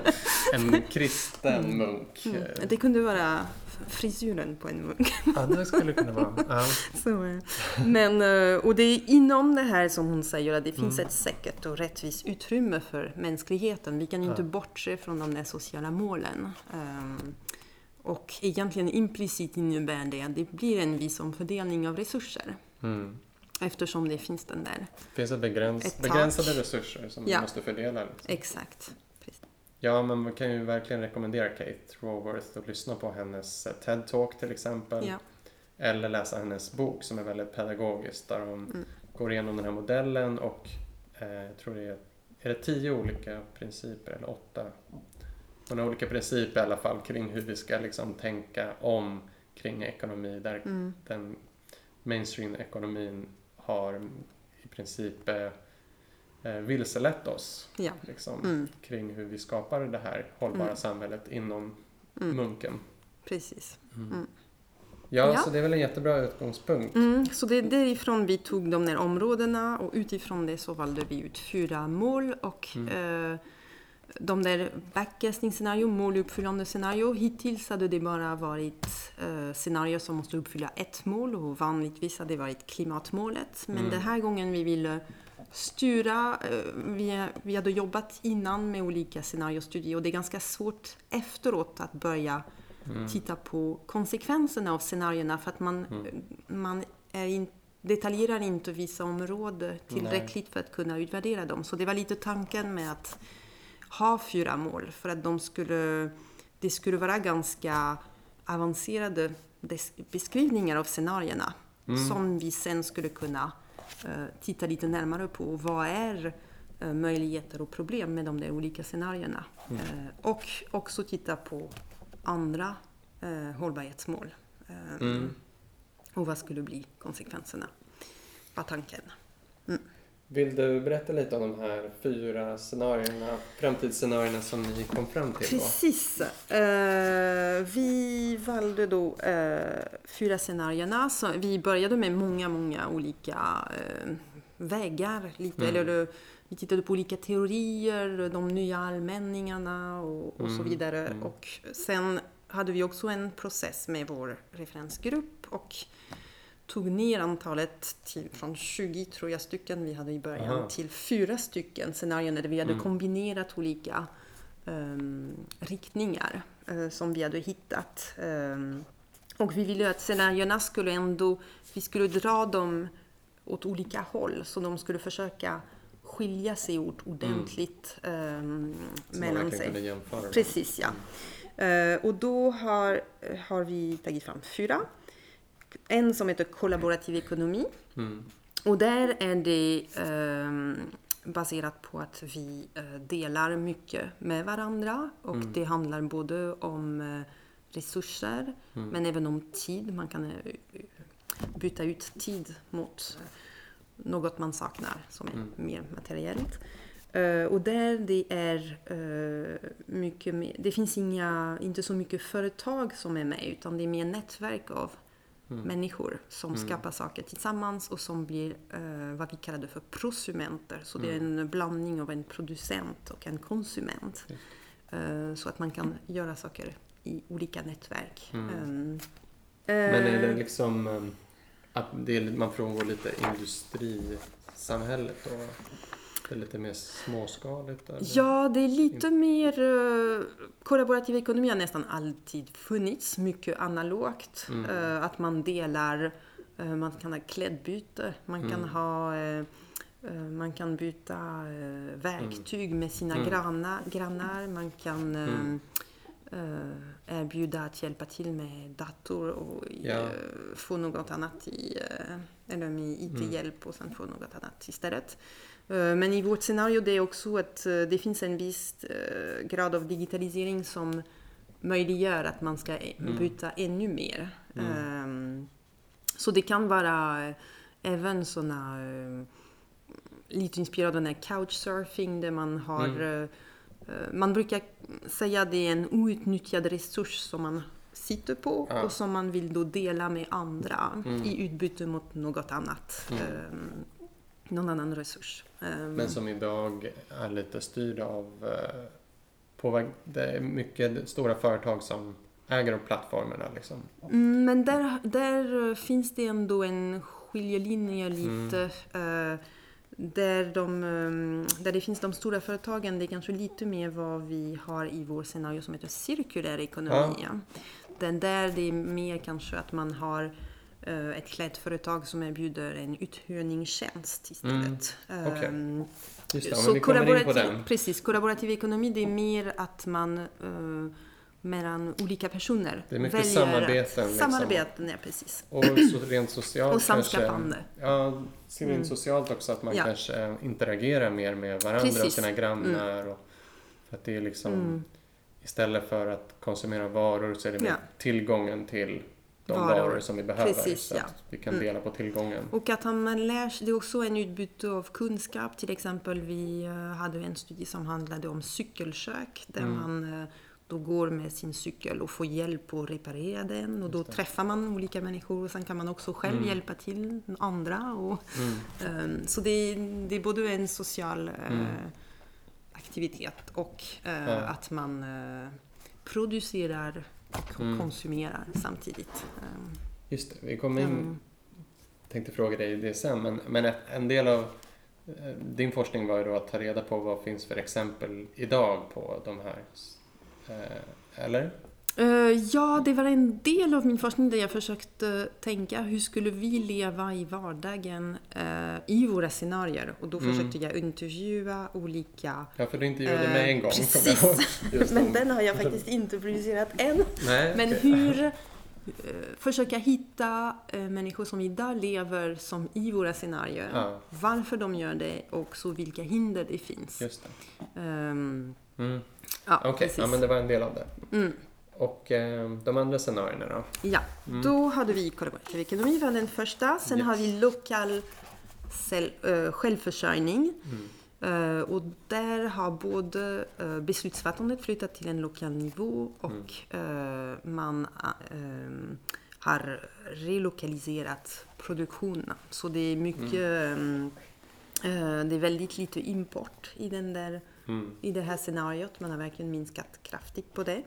en kristen munk. Mm. eh, Det kunde vara frisyren på en munk. Ja, det skulle kunna vara. Ja. Så, eh, men, eh, och det är inom det här som hon säger att det finns Mm. ett säkert och rättvist utrymme för mänskligheten. Vi kan inte Ja. bortse från de där sociala målen. Ehm, Och egentligen implicit innebär det att det blir en viss omfördelning av resurser. Mm. Eftersom det finns den där. Det finns ett begräns, Ett begränsade resurser som Ja. vi måste fördela. Liksom. Exakt. Ja, men man kan ju verkligen rekommendera Kate Raworth att lyssna på hennes eh, TED-talk till exempel. Ja. Eller läsa hennes bok som är väldigt pedagogisk där hon Mm. går igenom den här modellen och eh, jag tror det är, är det tio olika principer eller åtta? Hon har olika principer i alla fall kring hur vi ska liksom tänka om kring ekonomi där Mm. den mainstream-ekonomin har i princip eh, vilselett oss Ja. liksom, Mm. kring hur vi skapar det här hållbara Mm. samhället inom Mm. munken. Precis. Ja, Ja. så det är väl en jättebra utgångspunkt. Mm, så det är därifrån vi tog de där områdena och utifrån det så valde vi ut fyra mål och Mm. eh, de där backcasting-scenario, måluppfyllande scenario. Hittills hade det bara varit eh, scenarier som måste uppfylla ett mål och vanligtvis hade det varit klimatmålet. Men Mm. den här gången vi ville styra, eh, vi, vi hade jobbat innan med olika scenariostudier och det är ganska svårt efteråt att börja Mm. titta på konsekvenserna av scenarierna för att man, man är in, detaljerar inte vissa områden tillräckligt för att kunna utvärdera dem. Så det var lite tanken med att ha fyra mål för att de skulle, det skulle vara ganska avancerade beskrivningar av scenarierna som vi sen skulle kunna titta lite närmare på. Vad är eh, möjligheter och problem med de där olika scenarierna? Eh, och också titta på andra eh, hållbarhetsmål. Eh, Mm. Och vad skulle bli konsekvenserna? Var tanken. Vill du berätta lite om de här fyra scenarierna, framtidsscenarierna som ni kom fram till då? Precis. Eh, vi valde då eh, fyra scenarierna. Så vi började med många, många olika eh, vägar. Lite, Mm. eller, vi tittade på olika teorier, de nya allmänningarna och, och så Mm, vidare. mm. Och sen hade vi också en process med vår referensgrupp och tog ner antalet till, från 20 tror jag stycken vi hade i början Aha. till fyra stycken scenarier där vi hade Mm. kombinerat olika ehm, riktningar eh, som vi hade hittat. Ehm, och vi ville att scenarierna skulle ändå, vi skulle dra dem åt olika håll så de skulle försöka skilja sig åt ordentligt ehm, Så man mellan sig. Precis, ja. Eh, och då har, har vi tagit fram fyra. En som heter kollaborativ ekonomi. Mm. Och där är det ehm, baserat på att vi eh, delar mycket med varandra. Och Mm. det handlar både om eh, resurser Mm. men även om tid. Man kan eh, byta ut tid mot eh, något man saknar som är Mm. mer materiellt. Eh, och där det är eh, mycket mer, det finns inga, inte så mycket företag som är med utan det är mer nätverk av Mm. människor som Mm. skapar saker tillsammans och som blir eh, vad vi kallade för prosumenter. Så det är Mm. en blandning av en producent och en konsument. Eh, så att man kan göra saker i olika nätverk. Ehm, Men är det eh, liksom um, att det är, man frångår lite industrisamhället och det är lite mer småskaligt? Eller? Ja, det är lite mer... Uh, kollaborativ ekonomi har nästan alltid funnits, mycket analogt. Mm. Eh, att man delar, eh, man kan ha klädbyte, man kan Mm. ha... eh, eh, man kan byta eh, verktyg med sina Mm. grannar, grannar, man kan eh, Mm. eh, erbjuda att hjälpa till med dator och Ja. eh, få något annat i, eh, eller med IT-hjälp och sen få något annat istället. Eh, Men i vårt scenario det är också att eh, det finns en viss eh, grad av digitalisering som möjliggör att man ska e- Mm. byta ännu mer. Mm. Ehm, Så det kan vara även sådana lite inspirerade av den här couchsurfing där man har Mm. man brukar säga att det är en outnyttjad resurs som man sitter på Ja. och som man vill då dela med andra Mm. i utbyte mot något annat. Mm. ehm, någon annan resurs. Ehm, Men som idag är lite styrd av eh, på, det är mycket stora företag som äger plattformarna liksom. Mm, men där, där finns det ändå en skiljelinje lite. eh, där, de, eh, där det finns de stora företagen, det är kanske lite mer vad vi har i vår scenario som heter cirkulär ekonomi. Ja. Den där det är mer kanske att man har ett klädföretag som erbjuder en uthyrningstjänst istället. okej. Ehm, Just det, så kollaborativ, precis, kollaborativ ekonomi det är mer att man eh, mellan olika personer Det är mycket samarbeten, liksom. Samarbeten, ja precis. Och så rent socialt Och samskapande. Ja, rent Mm. socialt också att man Ja. kanske interagerar mer med varandra och Precis. sina grannar. Och, för att det är liksom Mm. istället för att konsumera varor så är det mer Ja. tillgången till de Varor. varor, som vi behöver. Precis, så ja. att vi kan Mm. dela på tillgången. Och att man lär sig, det är också en utbyte av kunskap. Till exempel vi eh, hade en studie som handlade om cykelsök där Mm. man eh, då går med sin cykel och får hjälp att reparera den och då träffar man olika människor och sen kan man också själv Mm. hjälpa till andra. Och, Mm. eh, så det är, det är både en social Mm. aktivitet och eh, Ja. att man eh, producerar Mm. konsumerar samtidigt. Eh, Just det, vi kommer in mm. tänkte fråga dig det sen, men, men en del av eh, din forskning var ju då att ta reda på vad finns för exempel idag på de här, eh, eller? Eh, ja, det var en del av min forskning där jag försökte tänka hur skulle vi leva i vardagen eh, i våra scenarier? Och då Mm. försökte jag intervjua olika... Ja, för du intervjuade Eh, mig en gång. precis. Men den har jag faktiskt inte producerat än. Nej, Men hur eh, försöka hitta människor som idag lever som i våra scenarier. Ja, Varför de gör det och så vilka hinder det finns. just det. Ehm, Mm. ja, Okej, precis. ja, men det var en del av det. Mm. Och eh, de andra scenarierna då? Ja, Mm. då hade vi kollaborativ ekonomi var den första. Sen Yes. har vi lokal sel- eh, självförsörjning. Mm. Eh, och där har både uh, beslutsfattandet flyttat till en lokal nivå och eh, man eh, har relokaliserat produktionen. Så det är mycket, Mm. eh, eh, det är väldigt lite import i den där Mm. i det här scenariot. Man har verkligen minskat kraftigt på det.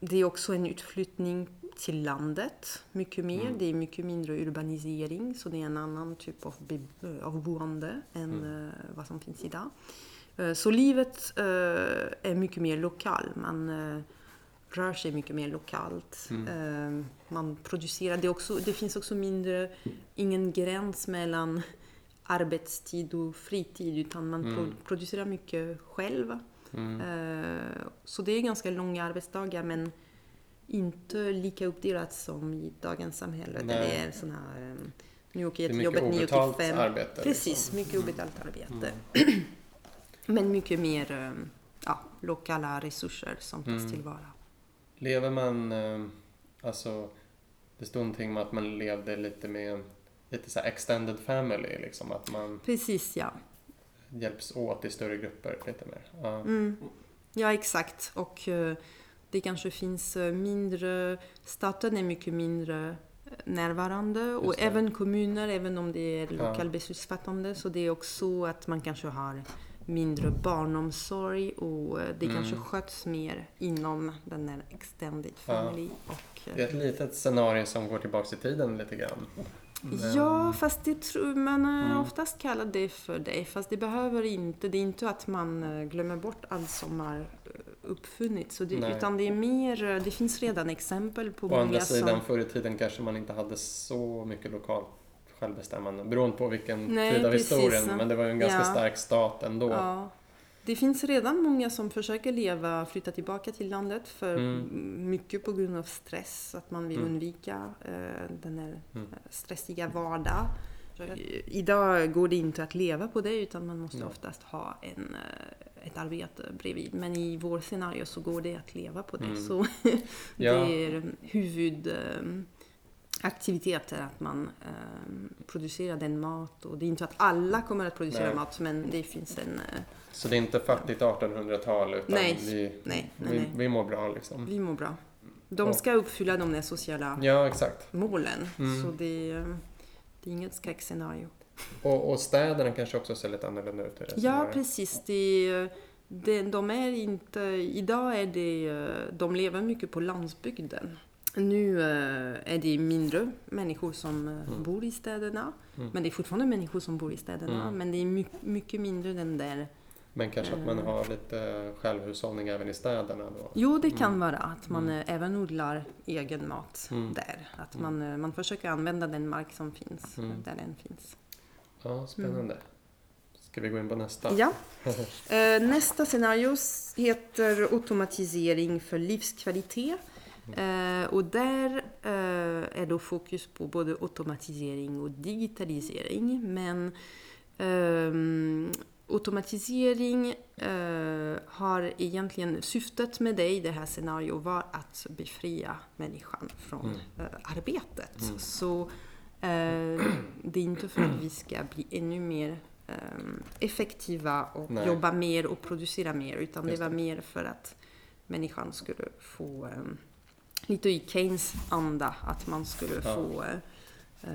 Det är också en utflyttning till landet, mycket mer. Mm. Det är mycket mindre urbanisering, så det är en annan typ av, be- av boende än Mm. eh, vad som finns idag. Eh, så livet eh, är mycket mer lokal. Man eh, rör sig mycket mer lokalt. Mm. Eh, man producerar. Det, också, det finns också mindre, ingen gräns mellan arbetstid och fritid utan man Mm. pro- producerar mycket själv. Mm. Eh, Så det är ganska långa arbetsdagar men inte lika uppdelat som i dagens samhälle där det är såna här, eh, nu åker jag till jobbet 9 obetalt till 5. arbete. Precis, liksom. mycket obetalt arbete. Mm. Men mycket mer eh, ja, lokala resurser som tas Mm. tillvara. Lever man, alltså, det stod någonting om att man levde lite med lite så extended family, liksom att man Precis, ja. hjälps åt i större grupper lite mer. Ja. Mm. Ja, exakt. Och eh, det kanske finns eh, mindre, staten är mycket mindre eh, närvarande och även kommuner, även om det är Ja. lokal beslutsfattande, så det är också att man kanske har mindre barnomsorg och det Mm. kanske sköts mer inom den här extended Ja. family. Och, eh, Det är ett litet scenario som går tillbaks i tiden lite grann. Men- Ja, fast det tror man Mm. mm. oftast kallar det för det. Fast det behöver inte. Det är inte att man eh, glömmer bort allt som har eh, uppfunnits. Det, utan det är mer, eh, det finns redan exempel på Å många andra sidan, som... förr i tiden kanske man inte hade så mycket lokalt självbestämmande beroende på vilken Nej, tid av precis. historien. Men det var ju en ganska Ja. stark stat ändå. Ja. Det finns redan många som försöker leva, flytta tillbaka till landet för Mm. mycket på grund av stress, att man vill Mm. undvika eh, den här Mm. eh, stressiga vardag. Idag går det inte att leva på det utan man måste Nej. oftast ha en, eh, ett arbete bredvid. Men i vår scenario så går det att leva på det. Mm. Så Ja. det är huvudaktiviteter att man eh, producerar den mat. Och det är inte att alla kommer att producera Nej. mat men det finns en... eh, Så det är inte fattigt 1800-tal utan Nej. vi, Nej, nej, vi, vi mår bra liksom. Vi mår bra. De ska uppfylla de där sociala Ja, målen. Mm. Så det, är- det är inget skräckscenario. Och, och städerna kanske också ser lite annorlunda ut Ja, precis. Det det, de är inte, idag är det, eh, de lever mycket på landsbygden. Nu eh, är det mindre människor som eh, Mm. bor i städerna. Mm. Men det är fortfarande människor som bor i städerna. Mm. Men det är mycket, mycket mindre den där... Men kanske att man Eh. har lite självhushållning även i städerna då? Jo, det kan Mm. vara att man Mm. även odlar egen mat Mm. där. Att man, man försöker använda den mark som finns där den finns. Ja, spännande. Ska vi gå in på nästa? Ja. Nästa scenario heter automatisering för livskvalitet. Eh, och där eh, är då fokus på både automatisering och digitalisering. Men ehm, automatisering eh, har egentligen syftet med det i det här scenariot var att befria människan från Mm. eh, arbetet. Mm. Så eh, det är inte för att vi ska bli ännu mer ehm, effektiva och Nej. jobba mer och producera mer utan Just det var mer för att människan skulle få ehm, lite i Keynes anda att man skulle Ja. få eh,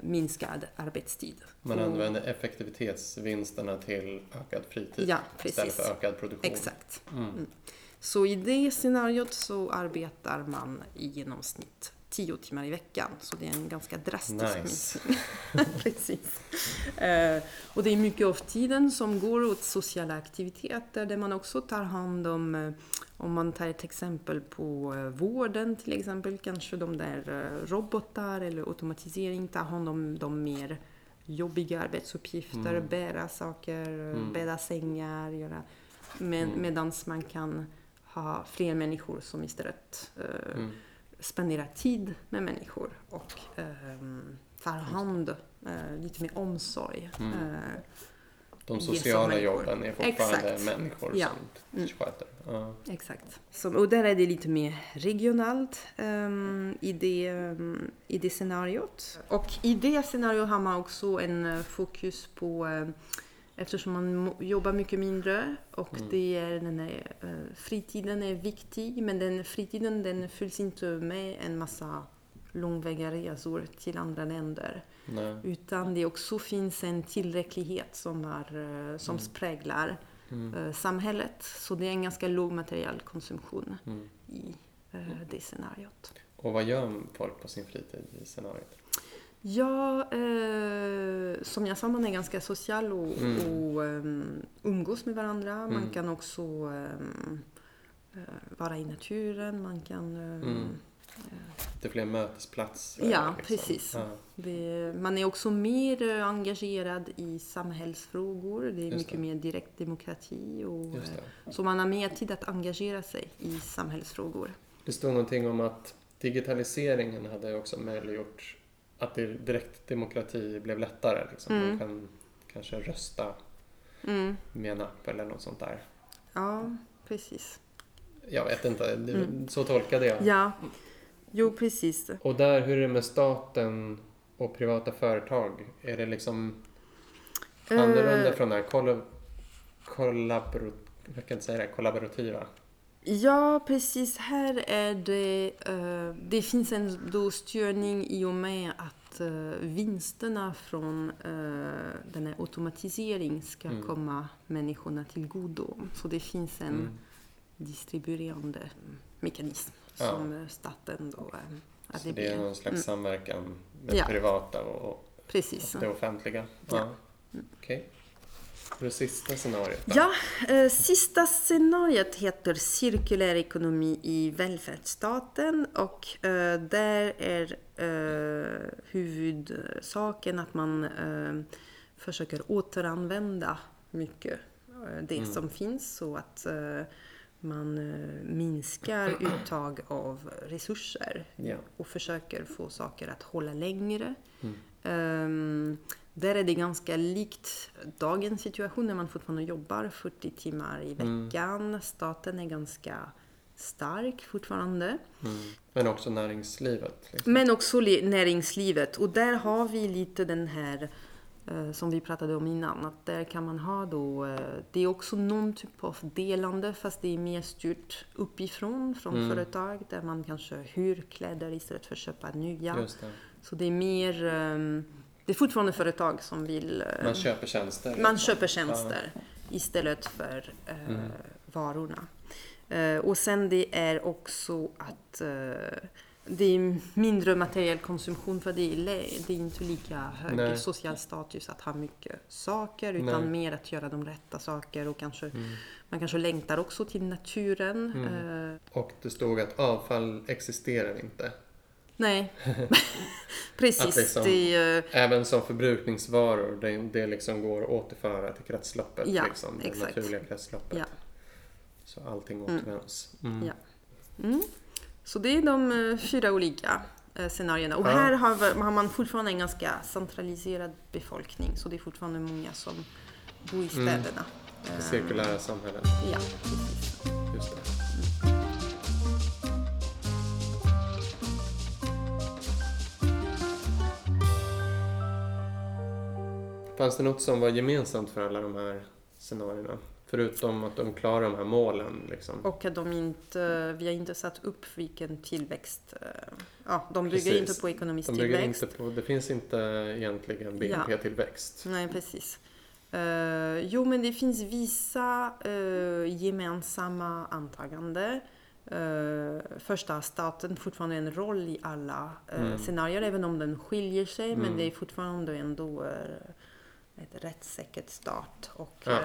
minskad arbetstid. Man använder effektivitetsvinsterna till ökad fritid Ja, istället för ökad produktion. Exakt. Mm. Så i det scenariot så arbetar man i genomsnitt 10 timmar i veckan. Så det är en ganska drastisk Nice. minskning. Precis. Eh, och det är mycket av tiden som går åt sociala aktiviteter där man också tar hand om, eh, om man tar ett exempel på eh, vården till exempel, kanske de där eh, robotar eller automatisering tar hand om de mer jobbiga arbetsuppgifter, Mm. bära saker, Mm. bädda sängar, göra med, Mm. Medan man kan ha fler människor som istället eh, Mm. spenderar tid med människor och ehm, tar hand, eh, lite mer omsorg. Mm. Eh, De sociala jobben är fortfarande Exakt. människor Ja. som Mm. sköter. Ja. exakt. Så, och där är det lite mer regionalt ehm, i, det, ehm, i det scenariot. Och i det scenariot har man också en eh, fokus på eh, Eftersom man jobbar mycket mindre och Mm. det är, den är, eh, fritiden är viktig men den fritiden den fylls inte med en massa långväga resor till andra länder. Nej. Utan det också finns en tillräcklighet som, är, eh, som Mm. präglar Mm. eh, samhället. Så det är en ganska låg materialkonsumtion Mm. i eh, det scenariot. Och vad gör folk på sin fritid i scenariot? Ja, eh, som jag sa, man är ganska social och, Mm. och um, umgås med varandra. Man Mm. kan också eh, vara i naturen, man kan... eh, Mm. Lite fler mötesplatser? Ja, liksom. precis. Ja. Det, man är också mer eh, engagerad i samhällsfrågor. Det är Just mycket det. mer direktdemokrati. Och, eh, så man har mer tid att engagera sig i samhällsfrågor. det stod någonting om att digitaliseringen hade också möjliggjort att direktdemokrati blev lättare. Liksom. Mm. Man kan kanske rösta Mm. med en app eller något sånt där. Ja, precis. Jag vet inte, Mm. så tolkade jag. Ja, jo precis. Och där, hur är det med staten och privata företag? Är det liksom annorlunda Eh, från det här kolla- kollabor... Jag kan säga det, kollaborativa? Ja, precis. Här är det... eh, det finns en då styrning i och med att eh, vinsterna från uh, den här automatiseringen ska Mm. komma människorna till godo. Så det finns en Mm. distribuerande mekanism Ja. som eh, staten då... eh, Så det är någon slags Mm. samverkan med Ja. privata och, och Precis. det offentliga? Ja. Ja. Okej. Och Det sista scenariot då? Ja, eh, sista scenariot heter cirkulär ekonomi i välfärdsstaten och eh, där är eh, huvudsaken att man eh, försöker återanvända mycket det Mm. som finns så att man eh, minskar uttag av resurser Ja. och försöker få saker att hålla längre. Mm. Ehm, där är det ganska likt dagens situation när man fortfarande jobbar 40 timmar i Mm. veckan. Staten är ganska stark fortfarande. Mm. Men också näringslivet? Liksom. Men också li- näringslivet. Och där har vi lite den här som vi pratade om innan. Att där kan man ha då, eh, det är också någon typ av delande fast det är mer styrt uppifrån från Mm. företag där man kanske hyr kläder istället för att köpa nya. Det. Så det är mer, ehm, det är fortfarande företag som vill... eh, Man köper tjänster? man köper tjänster. istället för eh, Mm. varorna. Eh, och sen det är också att eh, det är mindre materiell konsumtion för det är, det är inte lika hög Nej. social status att ha mycket saker utan Nej. mer att göra de rätta saker och kanske, Mm. man kanske längtar också till naturen. Mm. Eh, Och det stod att avfall existerar inte. nej, precis. Liksom- det, Även som förbrukningsvaror, det, det liksom går att återföra till kretsloppet. Ja, liksom, det exakt. naturliga kretsloppet. Ja. Så allting återvänds. Mm. Ja. Mm. Så det är de eh, fyra olika eh, scenarierna. Och Ja. här har, man fortfarande en ganska centraliserad befolkning. Så det är fortfarande många som bor i Mm. städerna. Eh, cirkulära samhället. Ja, precis. Just det. Fanns det något som var gemensamt för alla de här scenarierna? Förutom att de klarar de här målen. Liksom. Och att de inte, vi har inte satt upp vilken tillväxt... eh, Ja, de bygger Precis. inte på ekonomisk De bygger tillväxt. inte på, det finns inte egentligen BNP-tillväxt. Nej, precis. Eh, jo, men det finns vissa uh, gemensamma antaganden. Uh, första staten fortfarande en roll i alla uh, Mm. scenarier, även om den skiljer sig. Men Mm. det är fortfarande ändå uh, ett rättssäkert stat. Och Ja. uh,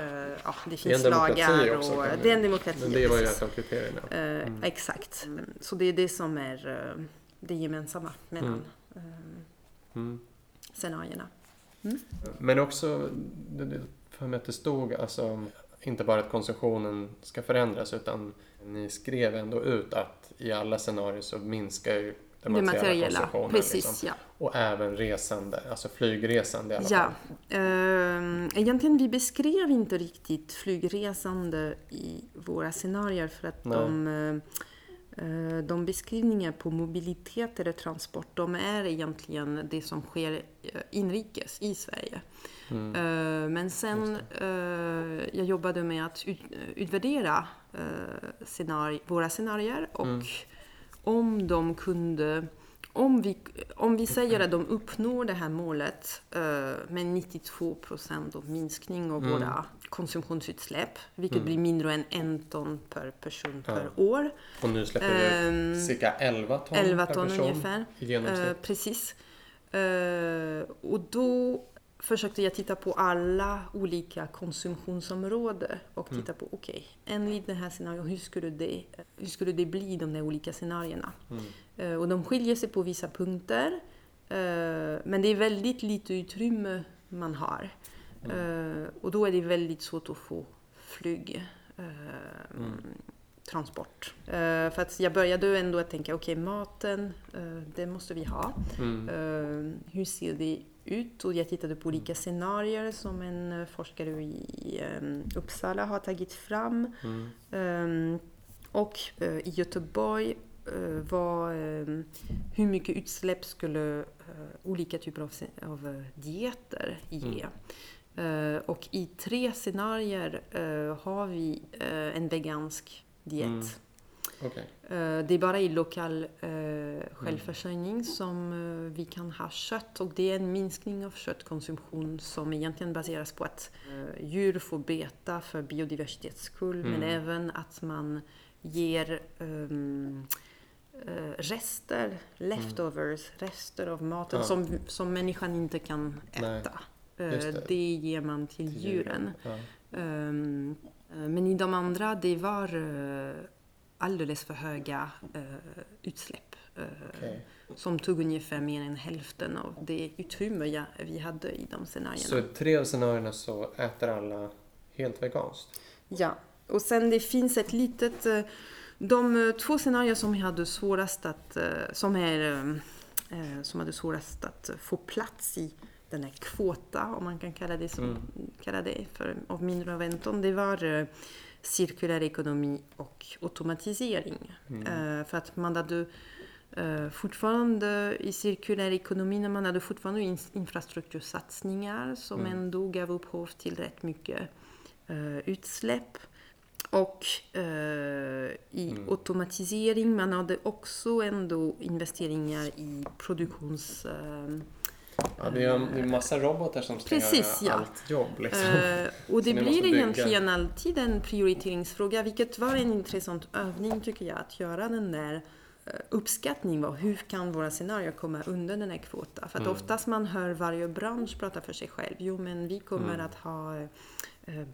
ja, det Det finns demokrati lagar. också, och, det är en demokrati. Men det var ju ett av kriterierna. Eh, Mm. Exakt. Så det är det som är uh, det gemensamma mellan Mm. uh, Mm. scenarierna. Men också, det- det- för mig att det stod alltså, inte bara att konsumtionen ska förändras utan ni skrev ändå ut att i alla scenarier så minskar ju den Det materiella, materiella, konsumtionen. precis. Liksom. Ja. Och även resande, alltså flygresande i alla Ja, fall. eh, egentligen vi beskrev inte riktigt flygresande i våra scenarier för att Nej. de, eh, de beskrivningar på mobilitet eller transport, de är egentligen det som sker eh, inrikes i Sverige. Mm. Eh, Men sen eh, jag jobbade med att ut, utvärdera eh, scenari- våra scenarier och Mm. Om de kunde om vi, om vi säger att de uppnår det här målet eh, med 92 procent av minskning av Mm. våra konsumtionsutsläpp, vilket Mm. blir mindre än en ton per person Ja. per år. Och nu släpper Ehm, ut cirka 11 ton 11 per ton person ungefär. i genomsnitt. Eh, precis. Eh, och då försökte jag titta på alla olika konsumtionsområden och Mm. titta på, okej, enligt det här scenariot, hur skulle det, hur skulle det bli de där olika scenarierna? Mm. Eh, och de skiljer sig på vissa punkter, eh, men det är väldigt lite utrymme man har. Mm. Eh, och då är det väldigt svårt att få flyg. Mm. transport. Eh, för att jag började ändå att tänka, okej maten, eh, det måste vi ha. Mm. Eh, hur ser det ut? Och jag tittade på olika scenarier som en eh, forskare i eh, Uppsala har tagit fram. Mm. Eh, och eh, i Göteborg eh, var eh, hur mycket utsläpp skulle olika typer av, dieter ge. Eh, och i tre scenarier har vi en vegansk diet. Mm. Okej. Eh, Det är bara i lokal eh, självförsörjning som eh, vi kan ha kött och det är en minskning av köttkonsumtion som egentligen baseras på att djur får beta för biodiversitets skull men Mm. även att man ger eh, rester, leftovers, rester av maten Ja. som, som människan inte kan äta. Det. det. ger man till, Till djuren. Ja. Eh, men i de andra, det var alldeles för höga eh, utsläpp. eh, Okej. Som tog ungefär mer än hälften av det utrymme jag, vi hade i de scenarierna. Så i tre av scenarierna så äter alla helt veganskt? Ja, och sen det finns ett litet... eh, De eh, två scenarier som jag hade svårast att... Som, är, som hade svårast att få plats i den här kvota, om man kan kalla det, som, Mm. kalla det för, av mindre av en ton, det var cirkulär ekonomi och automatisering. Mm. Eh, för att man hade eh, fortfarande i cirkulär ekonomi, när man hade fortfarande in, infrastruktursatsningar som Mm. ändå gav upphov till rätt mycket eh, utsläpp. Och eh, i Mm. automatisering, man hade också ändå investeringar i produktions... Eh, Ja, det är ju massa robotar som ska Precis, göra ja. allt jobb. Liksom. Eh, och det blir bygga. egentligen alltid en prioriteringsfråga, vilket var en intressant övning tycker jag, att göra den där eh, uppskattning av hur kan våra scenarier komma under den här kvotan. För att Mm. oftast man hör varje bransch prata för sig själv. Jo, men vi kommer Mm. att ha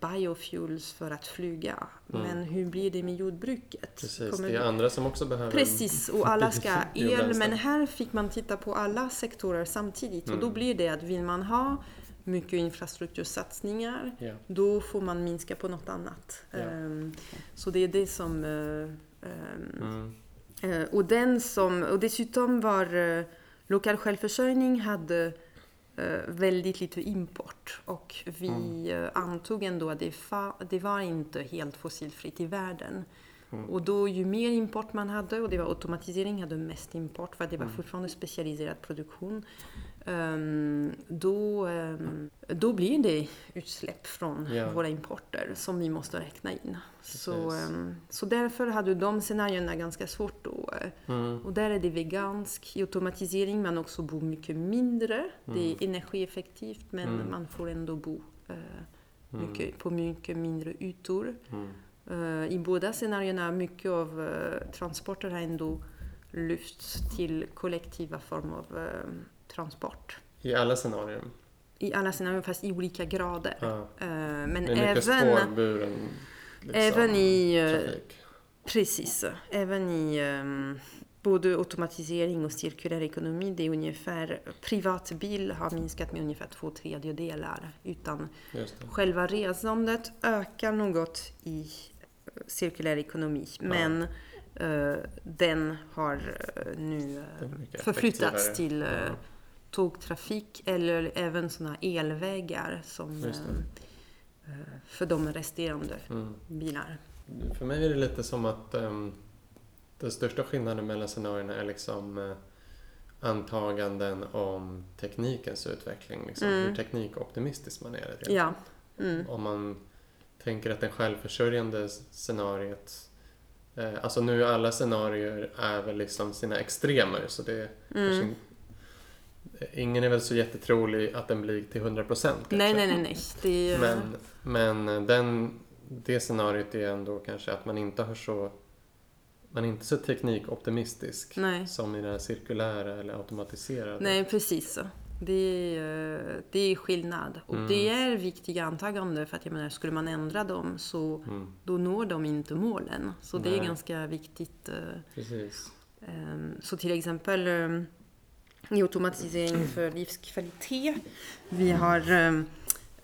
biofuels för att flyga. Mm. Men hur blir det med jordbruket? Precis, Kommer det är andra som också behöver Precis, och alla ska ha el. Men här fick man titta på alla sektorer samtidigt. Och då Mm. blir det att vill man ha mycket infrastruktursatsningar Ja. då får man minska på något annat. Ehm, Så det är det som... eh, ehm, Mm. eh, Och, den som, och dessutom var eh, lokal självförsörjning hade eh, väldigt lite import och vi Mm. eh, antog ändå att det, det var inte helt fossilfritt i världen. Mm. Och då ju mer import man hade, och det var automatisering hade mest import för det var Mm. fortfarande specialiserad produktion. Ehm, då, ehm, då blir det utsläpp från Ja. våra importer som vi måste räkna in. Så, Precis. ehm, så därför hade de scenarierna ganska svårt då. Mm. Och där är det vegansk i automatisering, man också bo mycket mindre. Det är energieffektivt men Mm. man får ändå bo eh, Mm. mycket, på mycket mindre ytor. Mm. Eh, I båda scenarierna, mycket av eh, transporter har ändå lyfts till kollektiva former av transport. I alla scenarier. I alla scenarier, fast i olika grader. Ja. Eh, men även, spårburen liksom, även i... eh, trafik. Precis, även i ehm, både automatisering och cirkulär ekonomi, det är ungefär, privatbil har minskat med ungefär två tredjedelar. Utan själva resandet ökar något i eh, cirkulär ekonomi. Men eh, den har nu förflyttats till Ja. Tågtrafik eller även sådana elvägar som eh, eh, för de resterande Mm. bilar. För mig är det lite som att um, den största skillnaden mellan scenarierna är liksom eh, antaganden om teknikens utveckling. Liksom, Mm. Hur teknikoptimistisk man är. lite. Ja. Mm. Om man tänker att den självförsörjande scenariet Alltså nu alla scenarier är väl liksom sina extremer så det Mm. Ingen är väl så jättetrolig att den blir till 100% kanske. Nej, nej, nej, nej. Det är, Men, men den, det scenariot är ändå kanske att man inte har så man är inte så teknikoptimistisk Nej. som i den här cirkulära eller automatiserade. nej, precis så. Det är, det är skillnad. Och Mm. det är viktiga antaganden för att jag menar, skulle man ändra dem så Mm, då når de inte målen. Så det är Nej. ganska viktigt. eh, precis. Ehm, Så till exempel ehm, i automatisering för livskvalitet. Vi har ehm,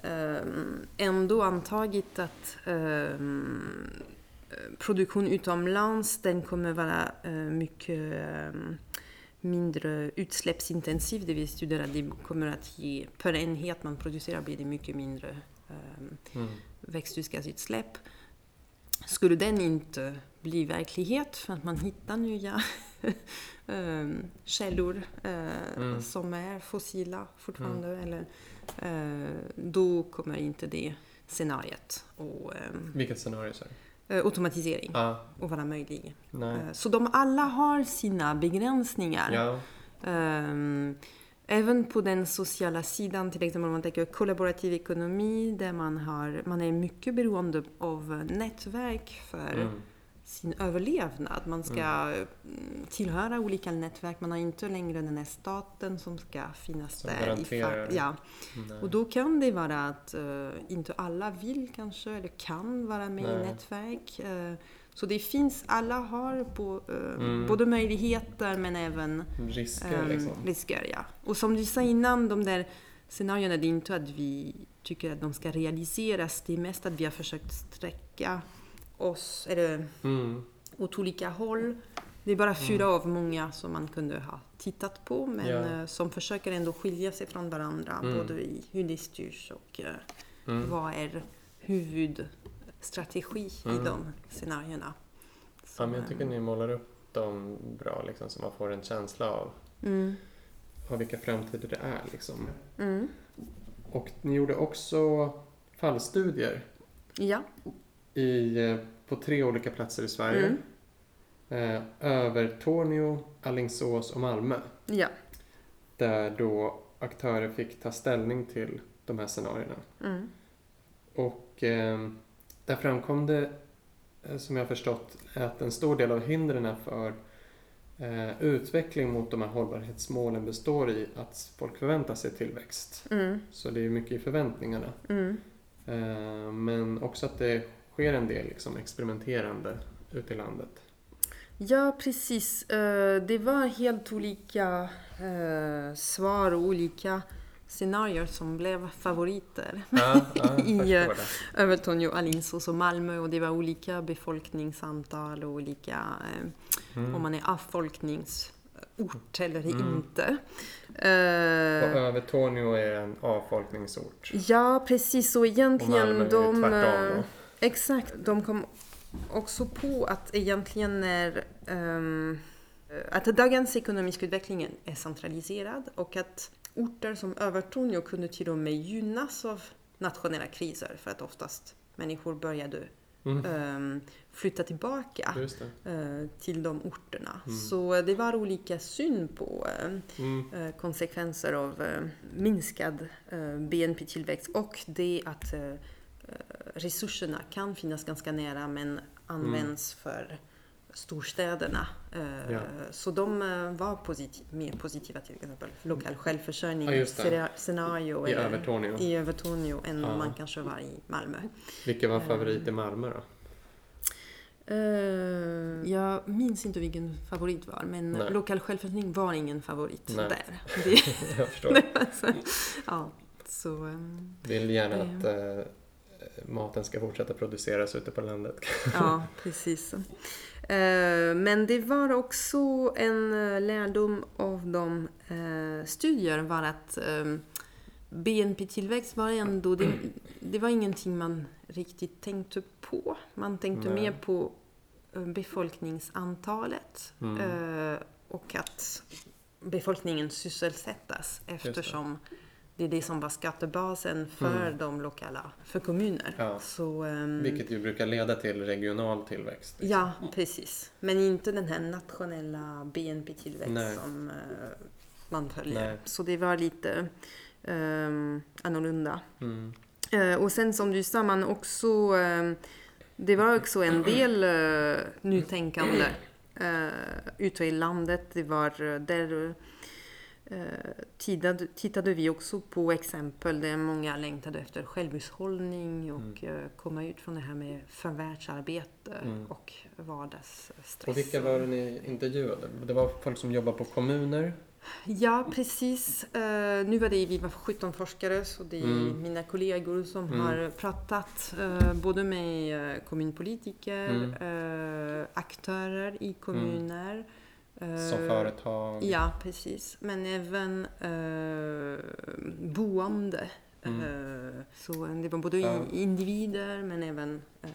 ehm, ändå antagit att ehm, eh, produktion utomlands den kommer vara eh, mycket mindre utsläppsintensiv. Det vill säga att det kommer att ge, per enhet man producerar blir det mycket mindre Mm, växthusgasutsläpp. Skulle den inte bli verklighet för att man hittar nya källor eh, Mm. som är fossila fortfarande, eller, eh, då kommer inte det scenariet och ehm, Vilket scenario du? eh, automatisering Ah, att vara möjlig. nej. Så de alla har sina begränsningar. Ja, Ehm, även på den sociala sidan, till exempel om man tänker kollaborativ ekonomi, där man, har, man är mycket beroende av nätverk för mm, sin överlevnad. Man ska mm, tillhöra olika nätverk, man har inte längre den här staten som ska finnas Som där. garanterar. Ifall, ja. nej. Och då kan det vara att eh, inte alla vill kanske, eller kan vara med i Nej. nätverk. Eh, så det finns, alla har på, eh, Mm. både möjligheter men även Risker Ehm, liksom. risker, ja. Och som du sa innan, de där scenarierna, det är inte att vi tycker att de ska realiseras. Det är mest att vi har försökt sträcka oss eller, Mm, åt olika håll. Det är bara fyra av många som man kunde ha tittat på, men eh, som försöker ändå skilja sig från varandra, Mm. både i hur det styrs och eh, mm. vad är huvudstrategi Mm. i de scenarierna. Ja, men jag tycker eh, ni målar upp dem bra liksom, så man får en känsla av, Mm. av vilka framtider det är. Liksom. Mm. Och ni gjorde också fallstudier Ja. I, eh, på tre olika platser i Sverige. Mm. Eh, Övertorneå, Alingsås och Malmö. ja. Där då aktörer fick ta ställning till de här scenarierna. Mm. Och eh, där framkom det, eh, som jag har förstått, att en stor del av hindren för eh, utveckling mot de här hållbarhetsmålen består i att folk förväntar sig tillväxt. Mm. Så det är mycket i förväntningarna. Mm. Eh, men också att det sker en del liksom, experimenterande ute i landet. Ja, precis. Eh, Det var helt olika eh, svar och olika scenarier som blev favoriter. Ja, ja, I, eh. Övertorneå, Alingsås och Malmö och det var olika befolkningsantal och olika Mm. om man är avfolkningsort eller Mm. inte. Och Övertorneå är en avfolkningsort. ja, precis. Och Och egentligen Malmö är de... tvärtom då. Exakt. De kom också på att egentligen är ehm, att dagens ekonomiska utveckling är centraliserad och att orter som Övertorneå kunde till och med gynnas av nationella kriser för att oftast människor började Mm. ehm, flytta tillbaka eh, till de orterna. Mm. Så det var olika syn på eh, Mm. eh, konsekvenser av eh, minskad eh, BNP-tillväxt och det att eh, eh, resurserna kan finnas ganska nära men används för storstäderna. Eh, Ja. Så de eh, var positiv, mer positiva till exempel lokal självförsörjning Ja, scenario I eller- i Övertorneå än Ja. man kanske var i Malmö. Vilken var favorit i Malmö då? Eh, jag minns inte vilken favorit var, men Nej. lokal självförsörjning var ingen favorit Nej. där. Det, Jag förstår. det var så, ja, så, ehm, Vill gärna att eh, maten ska fortsätta produceras ute på landet. ja, precis. Eh, men det var också en eh, lärdom av de eh, studier var att BNP-tillväxt var ändå, det, det var ingenting man riktigt tänkte på. Man tänkte Nej. mer på befolkningsantalet Mm. och att befolkningen sysselsättas eftersom det är det som var skattebasen för Mm. de lokala, för kommuner. Ja. Så, ehm, Vilket ju brukar leda till regional tillväxt. liksom. Ja, precis. Men inte den här nationella BNP-tillväxt som eh, man följer. Nej. Så det var lite um, annorlunda. Mm. Eh, och sen som du sa, man också, ehm, det var också en del uh, nytänkande uh, ute i landet. Det var där uh, tittade, tittade vi också på exempel där många längtade efter självhushållning och eh, komma ut från det här med förvärvsarbete Mm. och vardagsstress. Och vilka var det ni intervjuade? Det var folk som jobbar på kommuner. Ja, precis. Eh, nu var det vi var 17 forskare så det är Mm. mina kollegor som Mm. har pratat eh, både med eh, kommunpolitiker, Mm. eh, aktörer i kommuner. Som eh, företag. Ja, precis. Men även eh, boende. Mm. Eh, så det var både Ja. individer men även eh,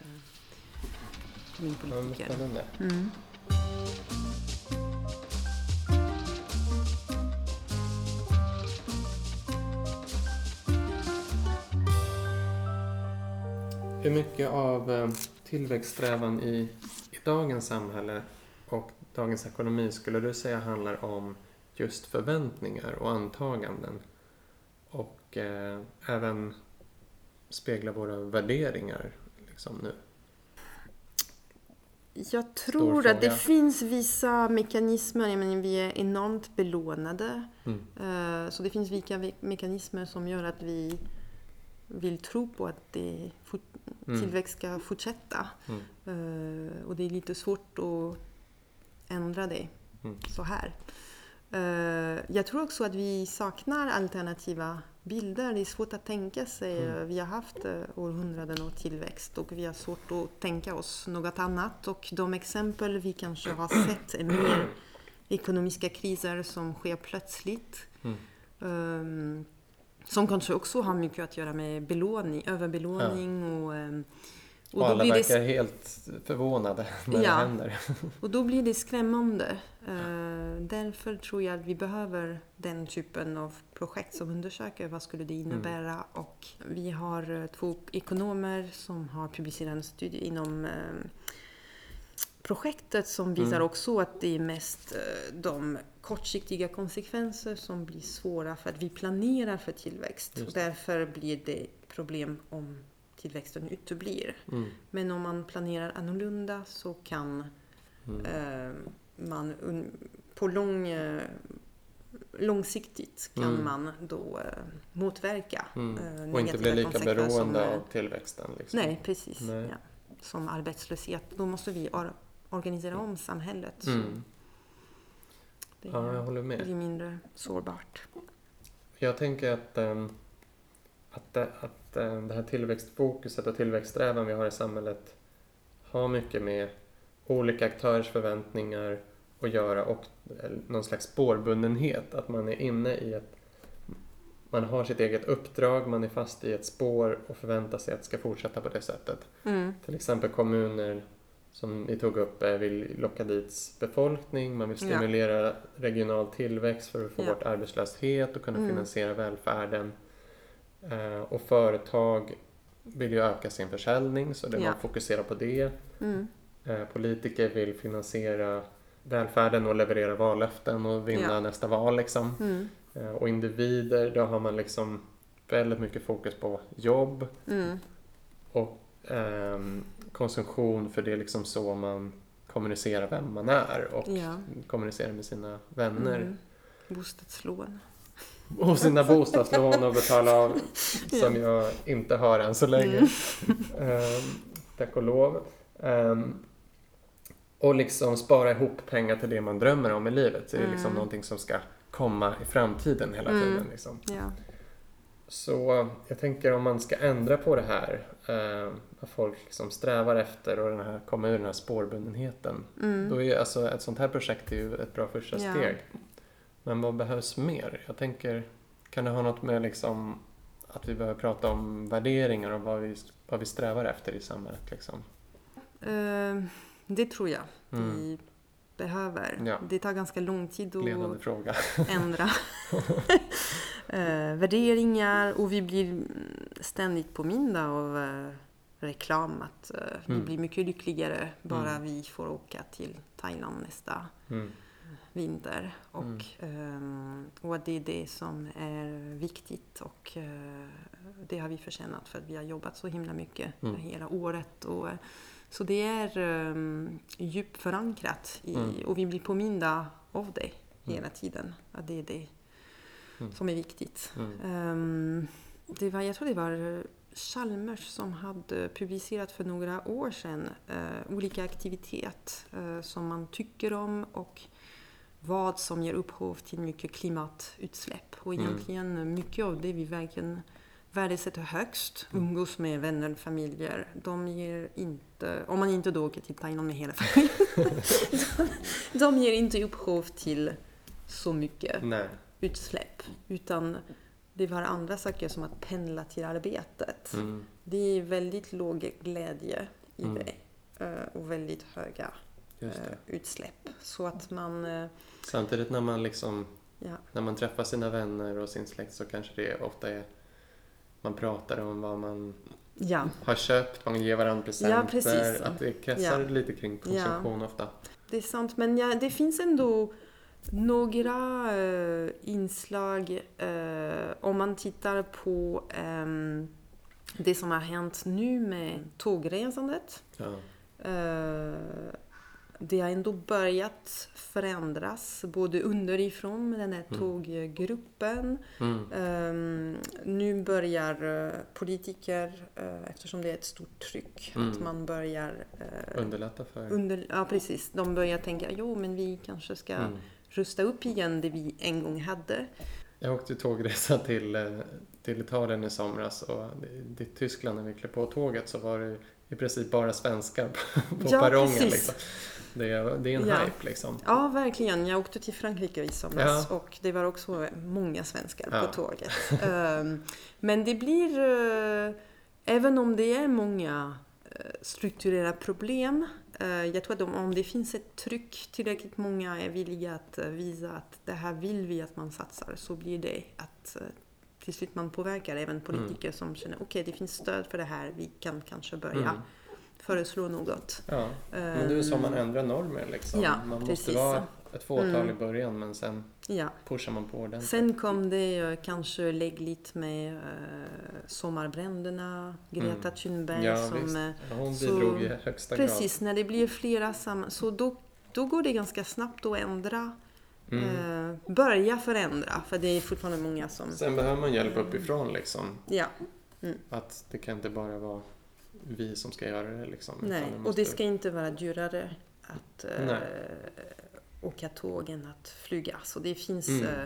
kommunpolitiker. Mm. Hur mycket av eh, tillväxtsträvan i, i dagens samhälle och dagens ekonomi skulle du säga handlar om just förväntningar och antaganden och eh, även spegla våra värderingar liksom nu? Jag tror att det finns vissa mekanismer, jag menar, vi är enormt belånade. Mm. Eh, Så det finns vilka mekanismer som gör att vi vill tro på att det Mm. tillväxt ska fortsätta. Mm. Eh, Och det är lite svårt att ändra det Mm. så här. Eh, Jag tror också att vi saknar alternativa bilder. Det är svårt att tänka sig. Mm. Vi har haft eh, århundraden av tillväxt och vi har svårt att tänka oss något annat. Och de exempel vi kanske har sett är mer ekonomiska kriser som sker plötsligt. Mm. Ehm, som kanske också har mycket att göra med belåning, överbelåning och, ehm, Och, och, då alla blir verkar det, helt förvånade när Ja. det händer. och då blir det skrämmande. Eh, därför tror jag att vi behöver den typen av projekt som undersöker vad skulle det innebära. Och vi har eh, två ekonomer som har publicerat en studie inom eh, projektet som visar också att det är mest de kortsiktiga konsekvenser som blir svåra för att vi planerar för tillväxt. Och därför blir det problem om tillväxten uteblir. Mm. Men om man planerar annorlunda så kan Mm. eh, man på lång, eh, långsiktigt kan Mm. man då eh, motverka Mm. eh, Och inte bli lika konsekvenser som, beroende eh, av tillväxten. Liksom. Nej, precis. Nej. Ja. Som arbetslöshet. Då måste vi or- organisera om samhället. Mm. det Ja, jag håller med. blir mindre sårbart. Jag tänker att, ehm, att, att det här tillväxtfokuset och tillväxtsträvan vi har i samhället har mycket med olika aktörers förväntningar att göra och eh, någon slags spårbundenhet. Att man är inne i ett... Man har sitt eget uppdrag, man är fast i ett spår och förväntar sig att det ska fortsätta på det sättet. Mm. Till exempel kommuner som ni tog upp eh, vill locka dit befolkning, man vill Ja. stimulera regional tillväxt för att få Ja. bort arbetslöshet och kunna Mm. finansiera välfärden. Eh, och företag vill ju öka sin försäljning så det Ja. man fokuserar på det. Mm. Eh, politiker vill finansiera välfärden och leverera vallöften och vinna Ja. nästa val liksom. Mm. Eh, och individer, då har man liksom väldigt mycket fokus på jobb, Mm. och ehm, konsumtion för det är liksom så man kommunicerar vem man är och Ja. kommunicerar med sina vänner. Mm. Bostadslån. Och sina bostadslån och betala av som jag inte har än så länge. Mm. Ehm, tack och lov. Ehm, och liksom spara ihop pengar till det man drömmer om i livet. Det är liksom Mm. någonting som ska komma i framtiden hela Mm. tiden. Liksom. Ja. Så jag tänker om man ska ändra på det här, eh, vad folk liksom strävar efter och den här, komma ur den här spårbundenheten. Mm. Då är alltså ett sånt här projekt är ju ett bra första Ja. steg. Men vad behövs mer? Jag tänker, kan det ha något med liksom att vi behöver prata om värderingar och vad vi, vad vi strävar efter i samhället liksom? Eh, det tror jag Mm. vi behöver. Ja. Det tar ganska lång tid att ändra eh, värderingar och vi blir ständigt påminda av eh, reklam att eh, vi Mm. blir mycket lyckligare bara Mm. vi får åka till Thailand nästa Mm. Vinter. Och, Mm. ehm, och det är det som är viktigt och eh, det har vi förtjänat för att vi har jobbat så himla mycket Mm. hela året. Och, eh, så det är um, djupt förankrat i, Mm. och vi blir påminda av det hela tiden. Att det är det Mm. som är viktigt. Mm. Ehm, det var, jag tror det var Chalmers som hade publicerat för några år sedan eh, olika aktivitet eh, som man tycker om och vad som ger upphov till mycket klimatutsläpp. Och Mm. egentligen mycket av det vi verkligen värdesätter högst, Mm. umgås med vänner, familjer, de ger inte, om man inte då åker till Thailand med hela familjen, de, de ger inte upphov till så mycket Nej. utsläpp. Utan det var andra saker som att pendla till arbetet. Mm. Det är väldigt låg glädje i Mm. det. eh, Och väldigt höga utsläpp. Så att man... eh, Samtidigt när man liksom Ja, när man träffar sina vänner och sin släkt så kanske det ofta är man pratar om vad man ja, har köpt, man ger varandra presenter. precis. Att det kretsar Ja. lite kring konsumtion ofta. det är sant. Men ja, det finns ändå några eh, inslag eh, om man tittar på ehm, det som har hänt nu med tågresandet. Det har ändå börjat förändras, både underifrån med den här Mm. tåggruppen. Mm. Eh, nu börjar eh, politiker, eh, eftersom det är ett stort tryck, Mm. att man börjar... eh, Underlätta för... under, ja, precis. De börjar tänka, jo men vi kanske ska Mm. rusta upp igen det vi en gång hade. Jag åkte tågresa till, till Italien i somras och i Tyskland när vi klev på tåget så var det i princip bara svenskar på, Ja, perrongen. Liksom. Det, är, det är en Ja. hype liksom. Ja, verkligen. Jag åkte till Frankrike i somras Ja. och det var också många svenskar Ja. på tåget. Ehm, Men det blir, eh, även om det är många eh, strukturella problem, eh, jag tror att om, det finns ett tryck, tillräckligt många är villiga att visa att det här vill vi att man satsar, så blir det att till slut man påverkar även politiker som känner okej, det finns stöd för det här, vi kan kanske börja Mm. föreslå något. Ja, men är så man ändrar normer liksom. Ja, man måste precis. vara ett fåtal Mm. i början men sen Ja. pushar man på ordentligt. Sen kom det eh, kanske lägligt med uh, sommarbränderna, Greta Thunberg ja, som... visst. eh, Hon så- bidrog i högsta precis, när det blir flera samman... Så då, då går det ganska snabbt att ändra, grad. Mm. eh, börja förändra. För det är fortfarande många som... Sen behöver man hjälp uppifrån liksom. Ja, Att det kan inte bara vara vi som ska göra det liksom. nej. Och måste- det ska inte vara dyrare att eh, åka tåg än att flyga. Så det finns... Mm. eh,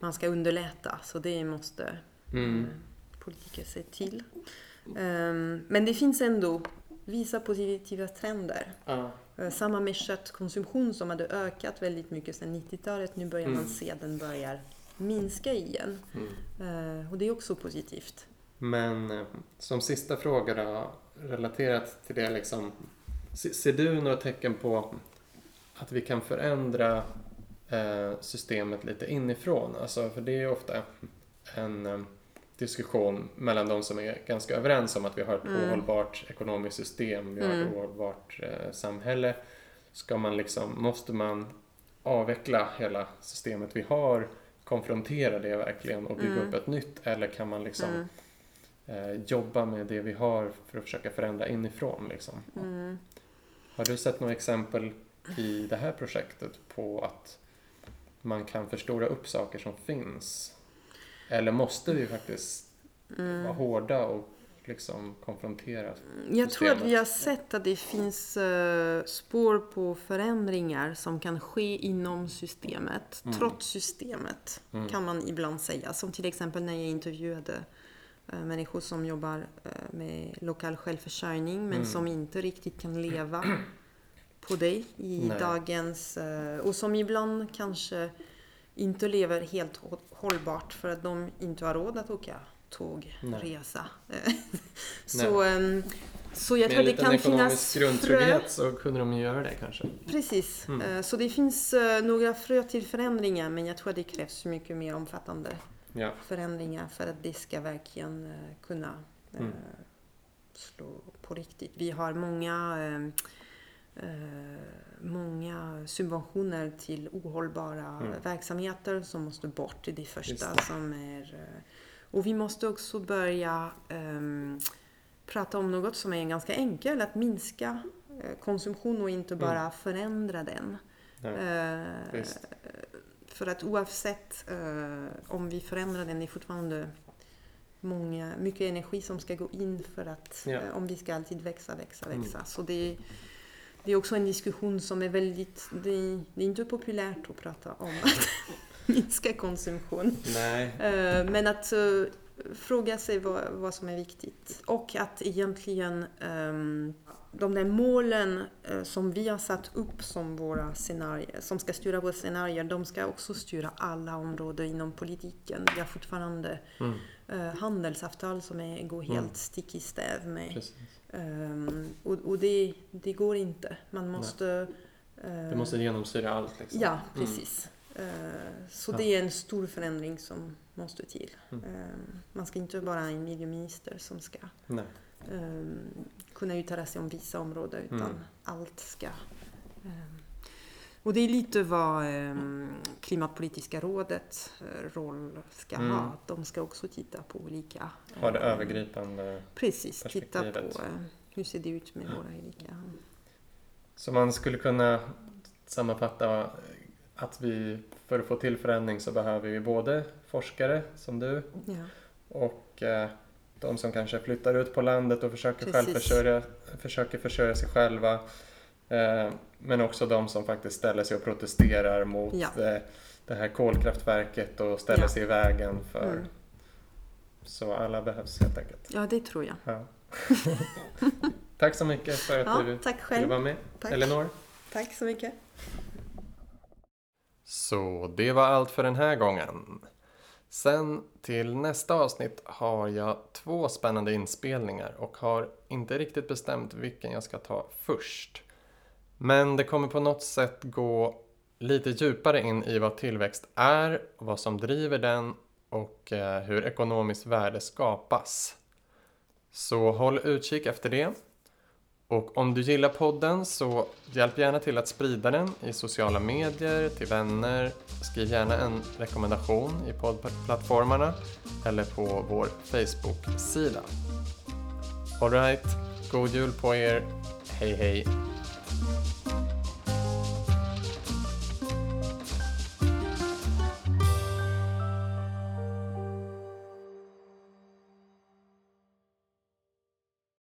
man ska underlätta, så det måste Mm. eh, politiker se till. Ehm, men det finns ändå vissa positiva trender. Ja. Eh, Samma med köttkonsumtion som hade ökat väldigt mycket sedan 90-talet. Nu börjar man Mm. se att den börjar minska igen. Mm. Eh, Och det är också positivt. Men eh, som sista fråga då, relaterat till det liksom. se- Ser du några tecken på att vi kan förändra systemet lite inifrån? Alltså, för det är ju ofta en diskussion mellan de som är ganska överens om att vi har ett Mm. ohållbart ekonomiskt system, vi har ett Mm. ohållbart eh, samhälle. Ska man liksom, måste man avveckla hela systemet vi har, konfrontera det verkligen och bygga Mm. upp ett nytt? Eller kan man liksom Mm. eh, jobba med det vi har för att försöka förändra inifrån. Liksom. Mm. Har du sett några exempel i det här projektet på att man kan förstora upp saker som finns? Eller måste vi faktiskt Mm. vara hårda och liksom konfrontera? Jag tror att vi har systemet. sett att det finns eh, spår på förändringar som kan ske inom systemet. Mm. Trots systemet Mm. kan man ibland säga. Som till exempel när jag intervjuade eh, människor som jobbar eh, med lokal självförsörjning men Mm. som inte riktigt kan leva på det i Nej. dagens... och som ibland kanske inte lever helt hå- hållbart för att de inte har råd att åka tågresa. Så, ehm, så jag tror det kan finnas frö. grundtrygghet så kunde de göra det kanske. Precis. Mm. Eh, Så det finns eh, några frö till förändringar men jag tror att det krävs mycket mer omfattande Ja. förändringar för att det ska verkligen eh, kunna Mm. slå på riktigt. Vi har många, eh, eh, många subventioner till ohållbara Mm. verksamheter som måste bort. Är det första det. som är... eh, Och vi måste också börja ehm, prata om något som är ganska enkelt, att minska eh, konsumtion och inte Mm. bara förändra den. Ja. Eh, Visst. för att oavsett eh, om vi förändrar den, det är fortfarande många, mycket energi som ska gå in för att Ja. eh, om vi ska alltid växa, växa, Mm. växa. Så det, det är också en diskussion som är väldigt, det, det är inte populärt att prata om att minska konsumtion. Nej. Eh, Men att eh, fråga sig vad, vad som är viktigt. Och att egentligen ehm, de där målen eh, som vi har satt upp som våra scenarier, som ska styra våra scenarier, de ska också styra alla områden inom politiken. Vi har fortfarande Mm. eh, handelsavtal som är, går helt Mm. stick i stäv med. Ehm, och och det, det går inte. Man måste... eh, Det måste genomsyra allt. Liksom. Ja, Mm. precis. Eh, Så Ja. det är en stor förändring som måste till. Mm. Eh, Man ska inte bara ha en miljöminister som ska Nej. Eh, kunna uttala sig om vissa områden utan Mm. allt ska... eh, Och det är lite vad eh, Klimatpolitiska rådets eh, roll ska Mm. ha. De ska också titta på olika... Ha det eh, övergripande. Precis, titta på eh, hur ser det ut med våra olika... Så man skulle kunna sammanfatta att vi för att få till förändring så behöver vi både forskare som du Ja, och eh, de som kanske flyttar ut på landet och försöker, självförsörja, försöker försörja sig själva. Eh, men också de som faktiskt ställer sig och protesterar mot Ja. eh, det här kolkraftverket och ställer Ja. sig i vägen för... Mm. Så alla behövs helt enkelt. ja det tror jag. Ja. Tack så mycket för att Ja, du tack ville själv. vara med. Tack. Elinor. Tack så mycket. Så det var allt för den här gången. Sen till nästa avsnitt har jag två spännande inspelningar och har inte riktigt bestämt vilken jag ska ta först. Men det kommer på något sätt gå lite djupare in i vad tillväxt är, vad som driver den och eh, hur ekonomiskt värde skapas. Så håll utkik efter det. Och om du gillar podden så hjälp gärna till att sprida den i sociala medier, till vänner. Skriv gärna en rekommendation i poddplattformarna eller på vår Facebook-sida. Alright, god jul på er. Hej hej!